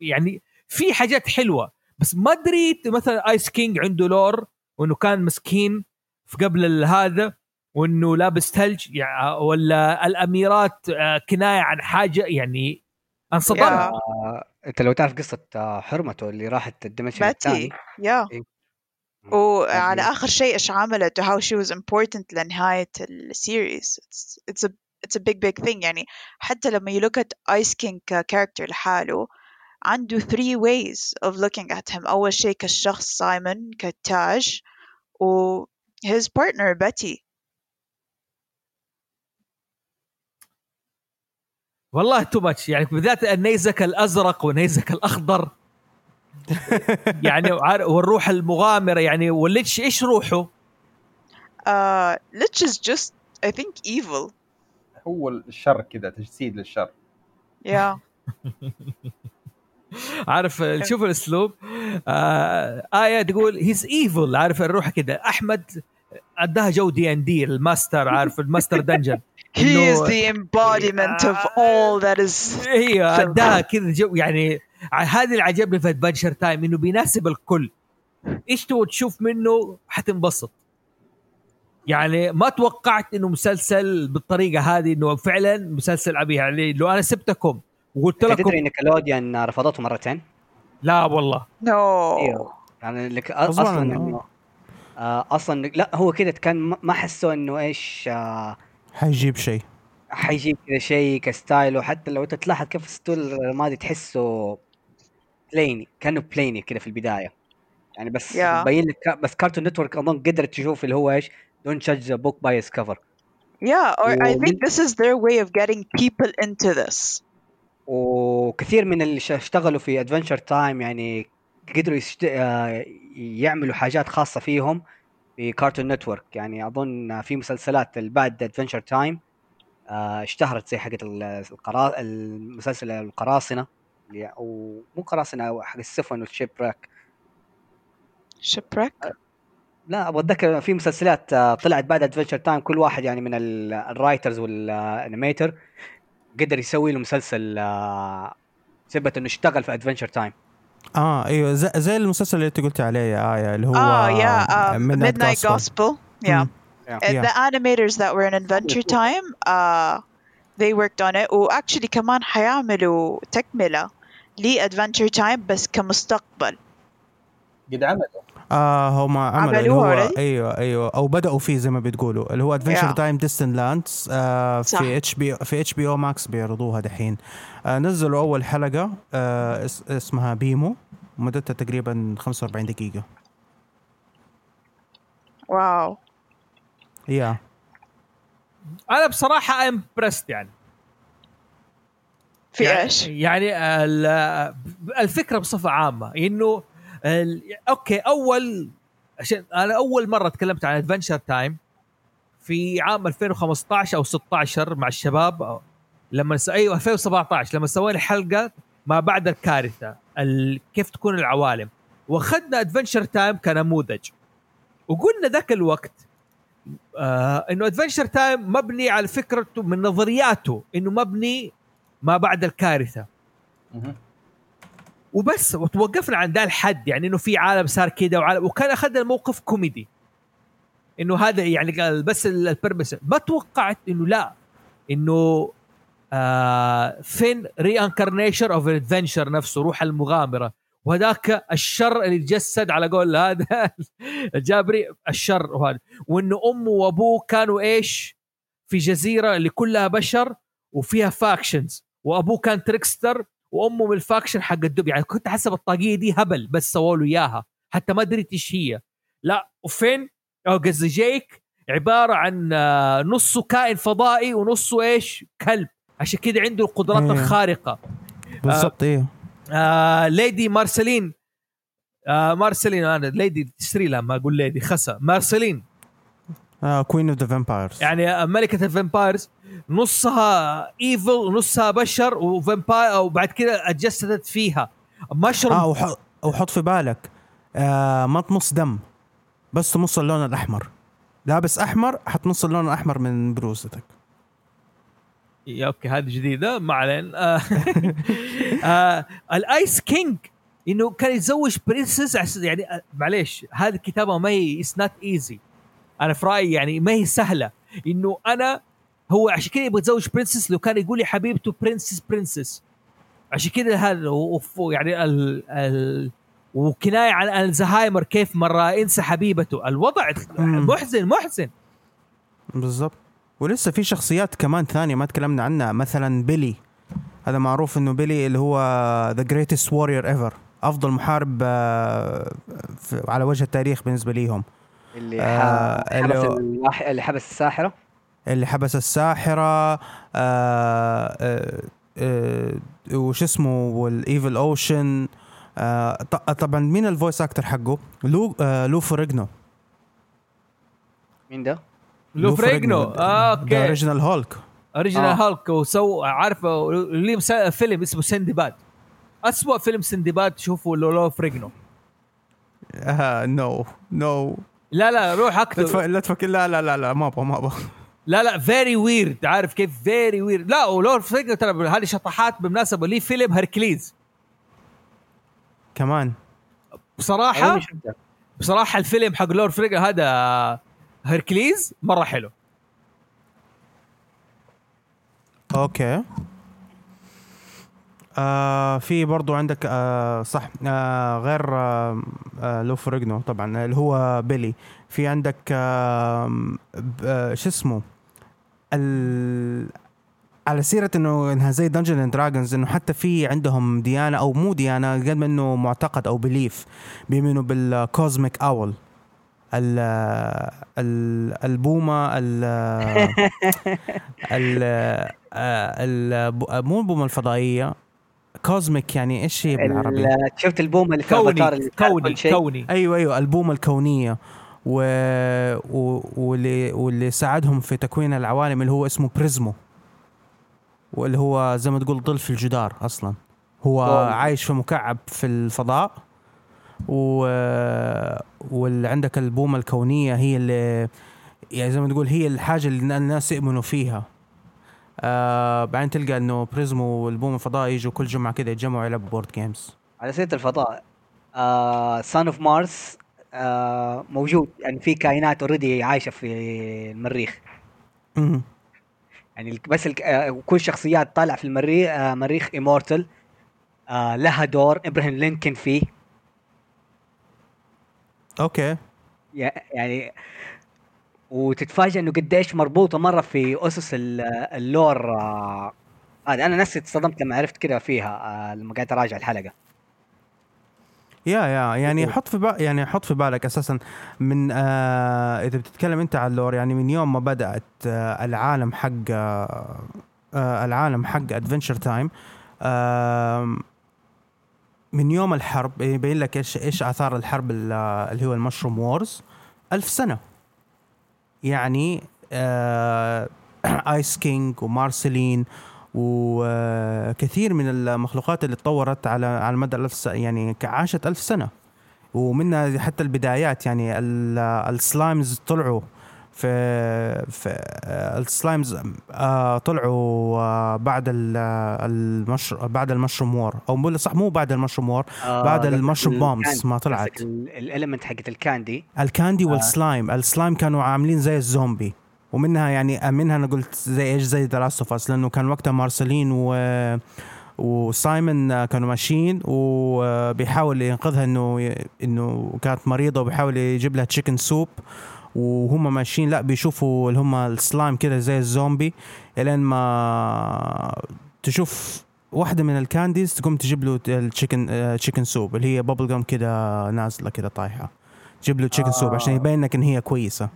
S1: يعني في حاجات حلوة بس ما ادري مثلا Ice King عنده lore وإنه كان مسكين. في قبل هذا وإنه لابس ثلج يعني ولا الأميرات آه، كناية عن حاجة يعني
S4: أنصدمت. أنت لو تعرف قصة آه، حرمته اللي راحت ال
S3: dimension
S4: الثاني.
S3: Yeah.
S4: إيه.
S3: وعلى آخر شيء إيش عملت و how she was important لنهاية ال series it's, it's a it's a big big thing. يعني حتى لما you look at Ice King ك character لحاله عنده three ways of looking at him. أول شيء كالشخص Simon كالتاج و his partner Betty
S1: والله too much يعني بالذات النيزك الأزرق والنيزك الأخضر. [LAUGHS] يعني والروح المغامرة يعني وال Lich إيش روحه؟
S3: uh, Lich is just I think evil.
S5: هو الشر كذا تجسيد للشر.
S3: Yeah. [LAUGHS]
S1: عارف شوف الأسلوب. آه آية تقول he's evil عارف الروح كده. أحمد أداها جو D&D ال master عارف ال master dungeon [LAUGHS]
S3: he is
S1: إنه-
S3: the embodiment of all that is [LAUGHS]
S1: هي أداها كذا جو. يعني هذا اللي عجبني في Adventure Time إنه بيناسب الكل. إيش تبغى تشوف منه؟ حتنبسط. يعني ما توقعت إنه مسلسل بالطريقة هذه إنه فعلا مسلسل epic يعني لو أنا سبتكم. وقلت لكم
S4: تدري Nickelodeon رفضته مرتين؟
S1: لا والله.
S3: no
S4: إيوه. يعني لك
S2: أصلا
S4: انه آه، أصلا لا هو كذا كان ما- حسوا إنه إيش آه،
S2: حيجيب شيء.
S4: حيجيب كذا شيء ك style وحتى لو أنت تلاحظ كيف ال style الماضي تحسه بليني كأنه بليني كذا في البداية. يعني بس
S3: Yeah.
S4: يبين لك بس Cartoon Network أظن قدرت تشوف اللي هو إيش don't judge the book by its cover.
S3: Yeah, or I think this is their way of getting people into this.
S4: وكثير من اللي اشتغلوا في Adventure Time يعني قدروا يشت... آه، يعملوا حاجات خاصة فيهم في Cartoon Network يعني أظن في مسلسلات بعد Adventure Time اشتهرت زي حقت ال- القرا... المسلسل القراصنة. أو مو قراصنة حق السفن وال shipwreck
S3: Shipwreck?
S4: لا أبغى أتذكر في مسلسلات آه، طلعت بعد Adventure Time كل واحد يعني من ال- ال writers وال animator قدر يسوي له مسلسل آه، ثبت انه اشتغل في Adventure Time
S2: آه أيوه زي, زي المسلسل اللي انت قلت عليه يا آية اللي هو Gospel.
S3: Gospel. Yeah.
S2: Mm.
S3: Uh,
S2: Yeah.
S3: The animators that were in Adventure Time, uh, they worked on it. و actually كمان حيعملوا تكملة ل Adventure Time بس كمستقبل.
S5: قد عملوا
S2: آه هم عملوا اللي
S3: عملوها
S2: هو
S3: already؟
S2: أيوه أيوه أو بدأوا فيه زي ما بتقولوا اللي هو Adventure
S3: Yeah.
S2: Time Distant
S3: Lands.
S2: في اتش بي في اتش بي أو ماكس بيعرضوها دحين آه نزلوا أول حلقة آه اس اسمها BMO مدتها تقريبا 45 دقيقة
S3: wow.
S2: يا
S1: أنا بصراحة impressed يعني
S3: في
S1: يعني
S3: إيش؟
S1: يعني ال- الفكرة بصفة عامة إنه أوكي أول عشان أنا أول مرة تكلمت عن Adventure Time في عام 2015 أو 16 مع الشباب لما س... أيوه 2017 لما سوينا حلقة ما بعد الكارثة ال... كيف تكون العوالم. وأخذنا Adventure Time كنموذج. وقلنا ذاك الوقت آه إنه Adventure Time مبني على فكرته من نظرياته إنه مبني ما بعد
S5: الكارثة.
S1: وبس وتوقفنا عند ذا الحد يعني إنه في عالم صار كذا وعالم وكان أخذنا الموقف كوميدي. إنه هذا يعني بس ال- ال purpose ما توقعت إنه لا إنه آه Finn reincarnation of adventure نفسه روح المغامرة. وهذاك الشر اللي تجسد على قول هذا [LAUGHS] الجابري الشر وهذا وإنه أمه وأبوه كانوا إيش؟ في جزيرة اللي كلها بشر وفيها factions وأبوه كان trickster وأمه من ال faction حق الدب. يعني كنت حسب الطاقية دي هبل بس سووا له إياها. حتى ما دريت إيش هي. لا وفين؟ أو قصدي جيك عبارة عن آه، نصه كائن فضائي ونصه إيش؟ كلب. عشان كذا عنده القدرات
S2: إيه.
S1: الخارقة.
S2: بالضبط أيوه
S1: آه ليدي مارسلين آه مارسلين أنا ليدي تشتري لها ما أقول lady خسا مارسلين
S2: queen of the vampires
S1: يعني ملكة ال vampires نصها evil ونصها بشر و vampire وبعد كده اتجسدت فيها. مشروم
S2: آه وح- وحط في بالك آه ما تمص دم بس تمص اللون الأحمر. لابس أحمر حتمص اللون الأحمر من بروزتك.
S1: يا okay هذه جديدة ما علينا. آه، [LAUGHS] آه، الآيس كينج إنه كان يتزوج princess يعني آه، معليش هذه الكتابه ما هي it's not easy أنا في رأيي يعني ما هي سهلة. إنه أنا هو عشان كذا يبغى يتزوج princess لو كان يقول لي حبيبته princess princess عشان كذا هذا يعني ال ال وكناية عن الزهايمر كيف مرة انسى حبيبته. الوضع. محزن محزن.
S2: بالضبط. ولسه في شخصيات كمان ثانية ما تكلمنا عنها مثلا بيلي. هذا معروف إنه بيلي اللي هو the greatest warrior ever أفضل محارب آه، على وجه التاريخ بالنسبة ليهم.
S4: اللي
S2: آه،
S4: حبس
S2: اللي-
S4: الواح- اللي حبس الساحرة.
S2: اللي حبس الساحرة آه آه آه وش اسمه وال evil ocean. آه طبعا مين ال voice actor حقه؟ لو آه لو فريجنو.
S4: مين ده؟
S1: لو فريجنو. آه،
S2: the
S1: okay.
S2: original Hulk
S1: original
S4: آه.
S1: هالك و so عارف ليه مسا- فيلم اسمه سندباد. اسوء فيلم سندباد تشوفه لولو فريجنو.
S2: no no
S1: لا لا روح
S2: لا
S1: اكتب
S2: لا تفكر لا لا لا لا ما أبغى ما أبغى.
S1: لا لا very weird عارف كيف؟ very weird لا ولو فريجنو ترى هذه شطحات بالمناسبة ليه فيلم هركليز.
S2: كمان.
S4: بصراحة.
S1: بصراحة الفيلم حق لور فريجنو هذا هركليز مرة حلو.
S2: okay. آه في برضو عندك آه صح آه غير آه آه لو فريجنو طبعا اللي هو بيلي. في عندك آه آه شو اسمه؟ ال على سيرة إنه إنها زي Dungeons and Dragons إنه حتى في عندهم ديانة أو مو ديانة قد ما انه معتقد أو belief بيؤمنوا بال cosmic owl ال ال البومة ال [LAUGHS] ال ال مو البومة الفضائية. cosmic يعني إيش هي بالعربي؟
S4: ال- شفت البومه اللي في
S1: كوني
S4: اللي
S1: كوني؟ كوني
S2: أيوه أيوه البومة الكونية و... و... واللي واللي ساعدهم في تكوين العوالم اللي هو اسمه بريزمو واللي هو زي ما تقول ظل في الجدار أصلا هو
S4: أوه.
S2: عايش في مكعب في الفضاء و... واللي عندك البومة الكونية هي اللي يعني زي ما تقول هي الحاجة اللي الناس يؤمنوا فيها آه بعدين تلقى إنه بريزمو والبوم الفضاء يجوا كل جمعة كده يتجمعوا يلعبوا board games
S4: على سيرة الفضاء Son of Mars موجود. يعني في كائنات already عايشة في المريخ. يعني بس الك- آه، كل شخصيات طالع في المريخ آه، مريخ immortal لها دور إبراهيم لينكن فيه.
S2: okay.
S4: يع- يعني وتتفاجئ إنه قديش مربوطة مرة في أسس ال- ال lore آه، هذا أنا نفسي اتصدمت لما عرفت كذا فيها آه، لما قاعد أراجع الحلقة
S2: yeah yeah يعني. حط في بالك يعني حط في بالك أساسا من آه إذا بتتكلم أنت عن ال lore يعني من يوم ما بدأت آه العالم حق آه آه العالم حق Adventure Time آه من يوم الحرب يبين لك إيش إيش آثار الحرب ال- اللي هو ال mushroom wars ألف سنة يعني آه Ice King ومارسلين وكثير من المخلوقات اللي تطورت على على مدى الألف سنة يعني عاشت ألف سنة. ومنها حتى البدايات يعني ال- ال slimes طلعوا في في آه، ال slimes آه، طلعوا آه، بعد ال- ال mushr- بعد ال mushroom war أو مو- صح مو بعد ال mushroom
S4: war
S2: بعد ال mushroom
S4: bombs
S2: ما طلعت.
S4: ال element حقت ال
S2: candy ال candy وال slime السلايم كانوا عاملين زي الزومبي ومنها يعني منها أنا قلت زي إيش زي The Last لأنه كان وقتها مارسلين و وسايمون كانوا ماشيين وبيحاول ينقذها إنه إنه كانت مريضة وبيحاول يجيب لها chicken soup وهم ماشيين لا بيشوفوا اللي هم السلايم كده زي الزومبي إلين ما تشوف واحدة من ال candies تقوم تجيب له ال chicken chicken soup اللي هي bubble gum كده نازلة كده طايحة. تجيب له chicken soup عشان يبين لك إن هي كويسة.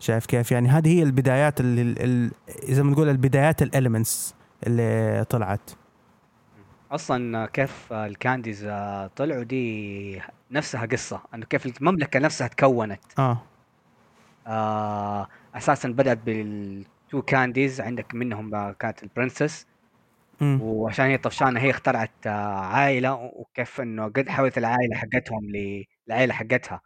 S2: شايف كيف؟ يعني هذه هي البدايات اللي ال- ال- زي ما تقول البدايات ال elements اللي طلعت.
S4: أصلا كيف ال candies آه، طلعوا دي نفسها قصة إنه كيف المملكة نفسها تكونت.
S2: آه.
S4: آه أساسا بدأت بالتو كانديز عندك منهم كانت البرنسس. وعشان هي طفشانة هي اخترعت آه، عائلة وكيف إنه قد حولت العائلة حقتهم للعائله حقتها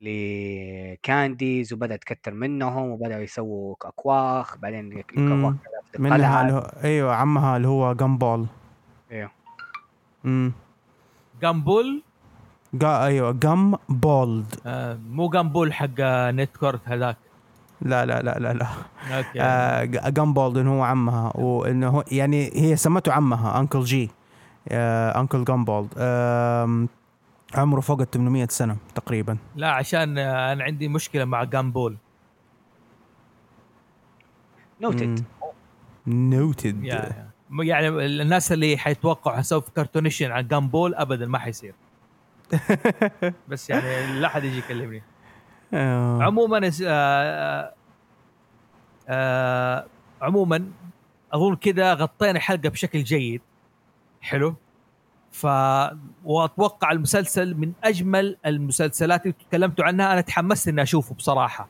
S4: لكانديز وبدأت تكتر منهم وبدأوا يسووا اكواخ بعدين
S2: منها. اللي هو أيوه عمها اللي هو جامبول
S4: أيوه
S2: امم
S1: جامبول
S2: جا أيوه جام بولد
S1: آه مو Gumball حق آه، نت كورت هذاك.
S2: لا لا لا لا لا.
S1: أوكي.
S2: آه Gumbald إنه هو عمها. وإنه هو يعني هي سمته عمها uncle G آه uncle Gumbald آه عمره فوق ال 800 سنة تقريبا.
S1: لا عشان أنا عندي مشكلة مع جامبول
S4: نوتد
S2: نوتد
S1: مو يعني الناس اللي حيتوقعوا حسوي في كرتونيشن عن Gumball ابدا ما حيصير. بس يعني لا أحد يجي يكلمني.
S2: آه.
S1: عموما آه آه عموما أظن كذا غطينا الحلقة بشكل جيد. حلو. ف وأتوقع المسلسل من أجمل المسلسلات اللي تكلمتوا عنها. أنا تحمست إني أشوفه بصراحة.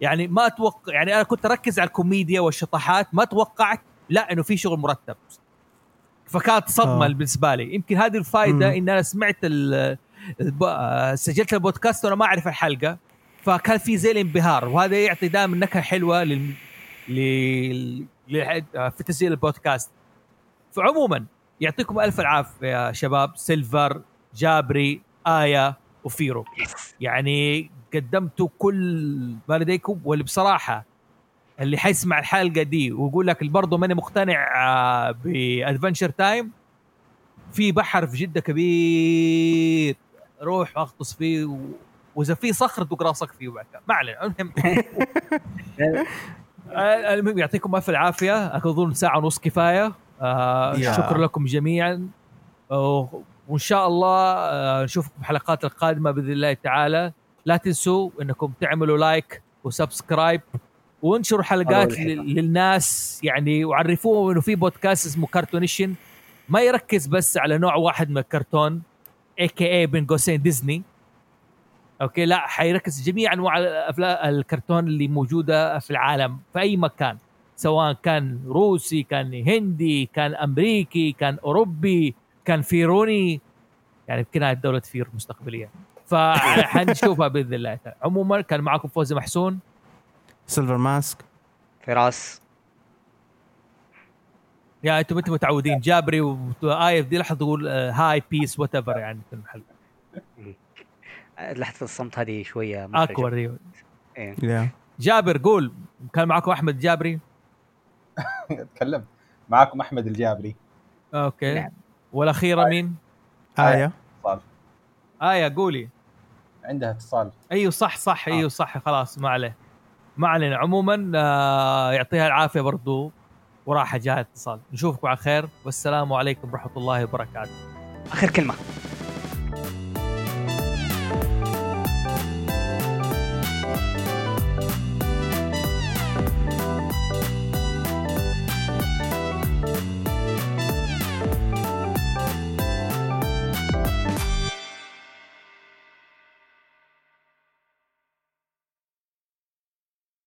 S1: يعني ما أتوقع يعني أنا كنت أركز على الكوميديا والشطحات. ما توقعت لا إنه في شغل مرتب. فكانت صدمة
S2: آه.
S1: بالنسبة لي. يمكن هذه الفائده
S2: مم.
S1: إن أنا سمعت ال- آه، سجلت البودكاست وأنا ما أعرف الحلقة فكان في زي الانبهار وهذا يعطي دائما نكهة حلوة لل لل لل- في تسجيل البودكاست. فعموما يعطيكم ألف العافية يا شباب. سيلفر جابري إيه وفيرو. يعني قدمتوا كل ما لديكم واللي بصراحه اللي حيسمع الحلقة دي ويقول لك برضه ماني مقتنع آه، بأدفنشر تايم في بحر في جدة كبير. روح اغطس فيه و... وإذا في صخر دوق راسك فيه بعد. ما علينا المهم. [LAUGHS] المهم يعطيكم ألف العافية. أظن ساعة ونص كفاية. آه. شكرا لكم جميعا. وإن شاء الله آه، نشوفكم الحلقات القادمة بإذن الله تعالى. لا تنسوا إنكم تعملوا like و subscribe وانشروا حلقات للناس. يعني وعرفوهم إنه في بودكاست اسمه كرتونيشن ما يركز بس على نوع واحد من الكرتون. a.k.a. بين قوسين ديزني أوكي لا حيركز جميع انواع الافلام الكرتون اللي موجودة في العالم في أي مكان. سواء كان روسي كان هندي كان أمريكي كان أوروبي كان فيروني. يعني يمكن هذه دوله فير مستقبليه فحنشوفها [LAUGHS] بإذن الله. عموما كان معكم فوزي محسون.
S2: سيلفر ماسك
S4: فراس.
S1: يا أنتم أنتم متعودين. جابري وايه دي لحظه تقول آه، هاي بيس وات ايفر يعني في المحل.
S4: لحظة الصمت هذه
S1: شوية دي
S4: إيه.
S1: جابر قول. كان معكم أحمد جابري؟ [LAUGHS]
S5: أتكلم. معاكم أحمد الجابري.
S1: أوكي.
S4: نعم.
S1: والأخيرة مين؟
S2: آية.
S5: اتصال.
S1: آية قولي.
S5: عندها اتصال.
S1: أيوه صح صح.
S5: آه.
S1: أيوه صح. خلاص ما عليه. ما علينا. عموما آه يعطيها العافية برضو. وراح جاء اتصال نشوفكم على خير. والسلام عليكم ورحمة الله وبركاته.
S4: آخر كلمة.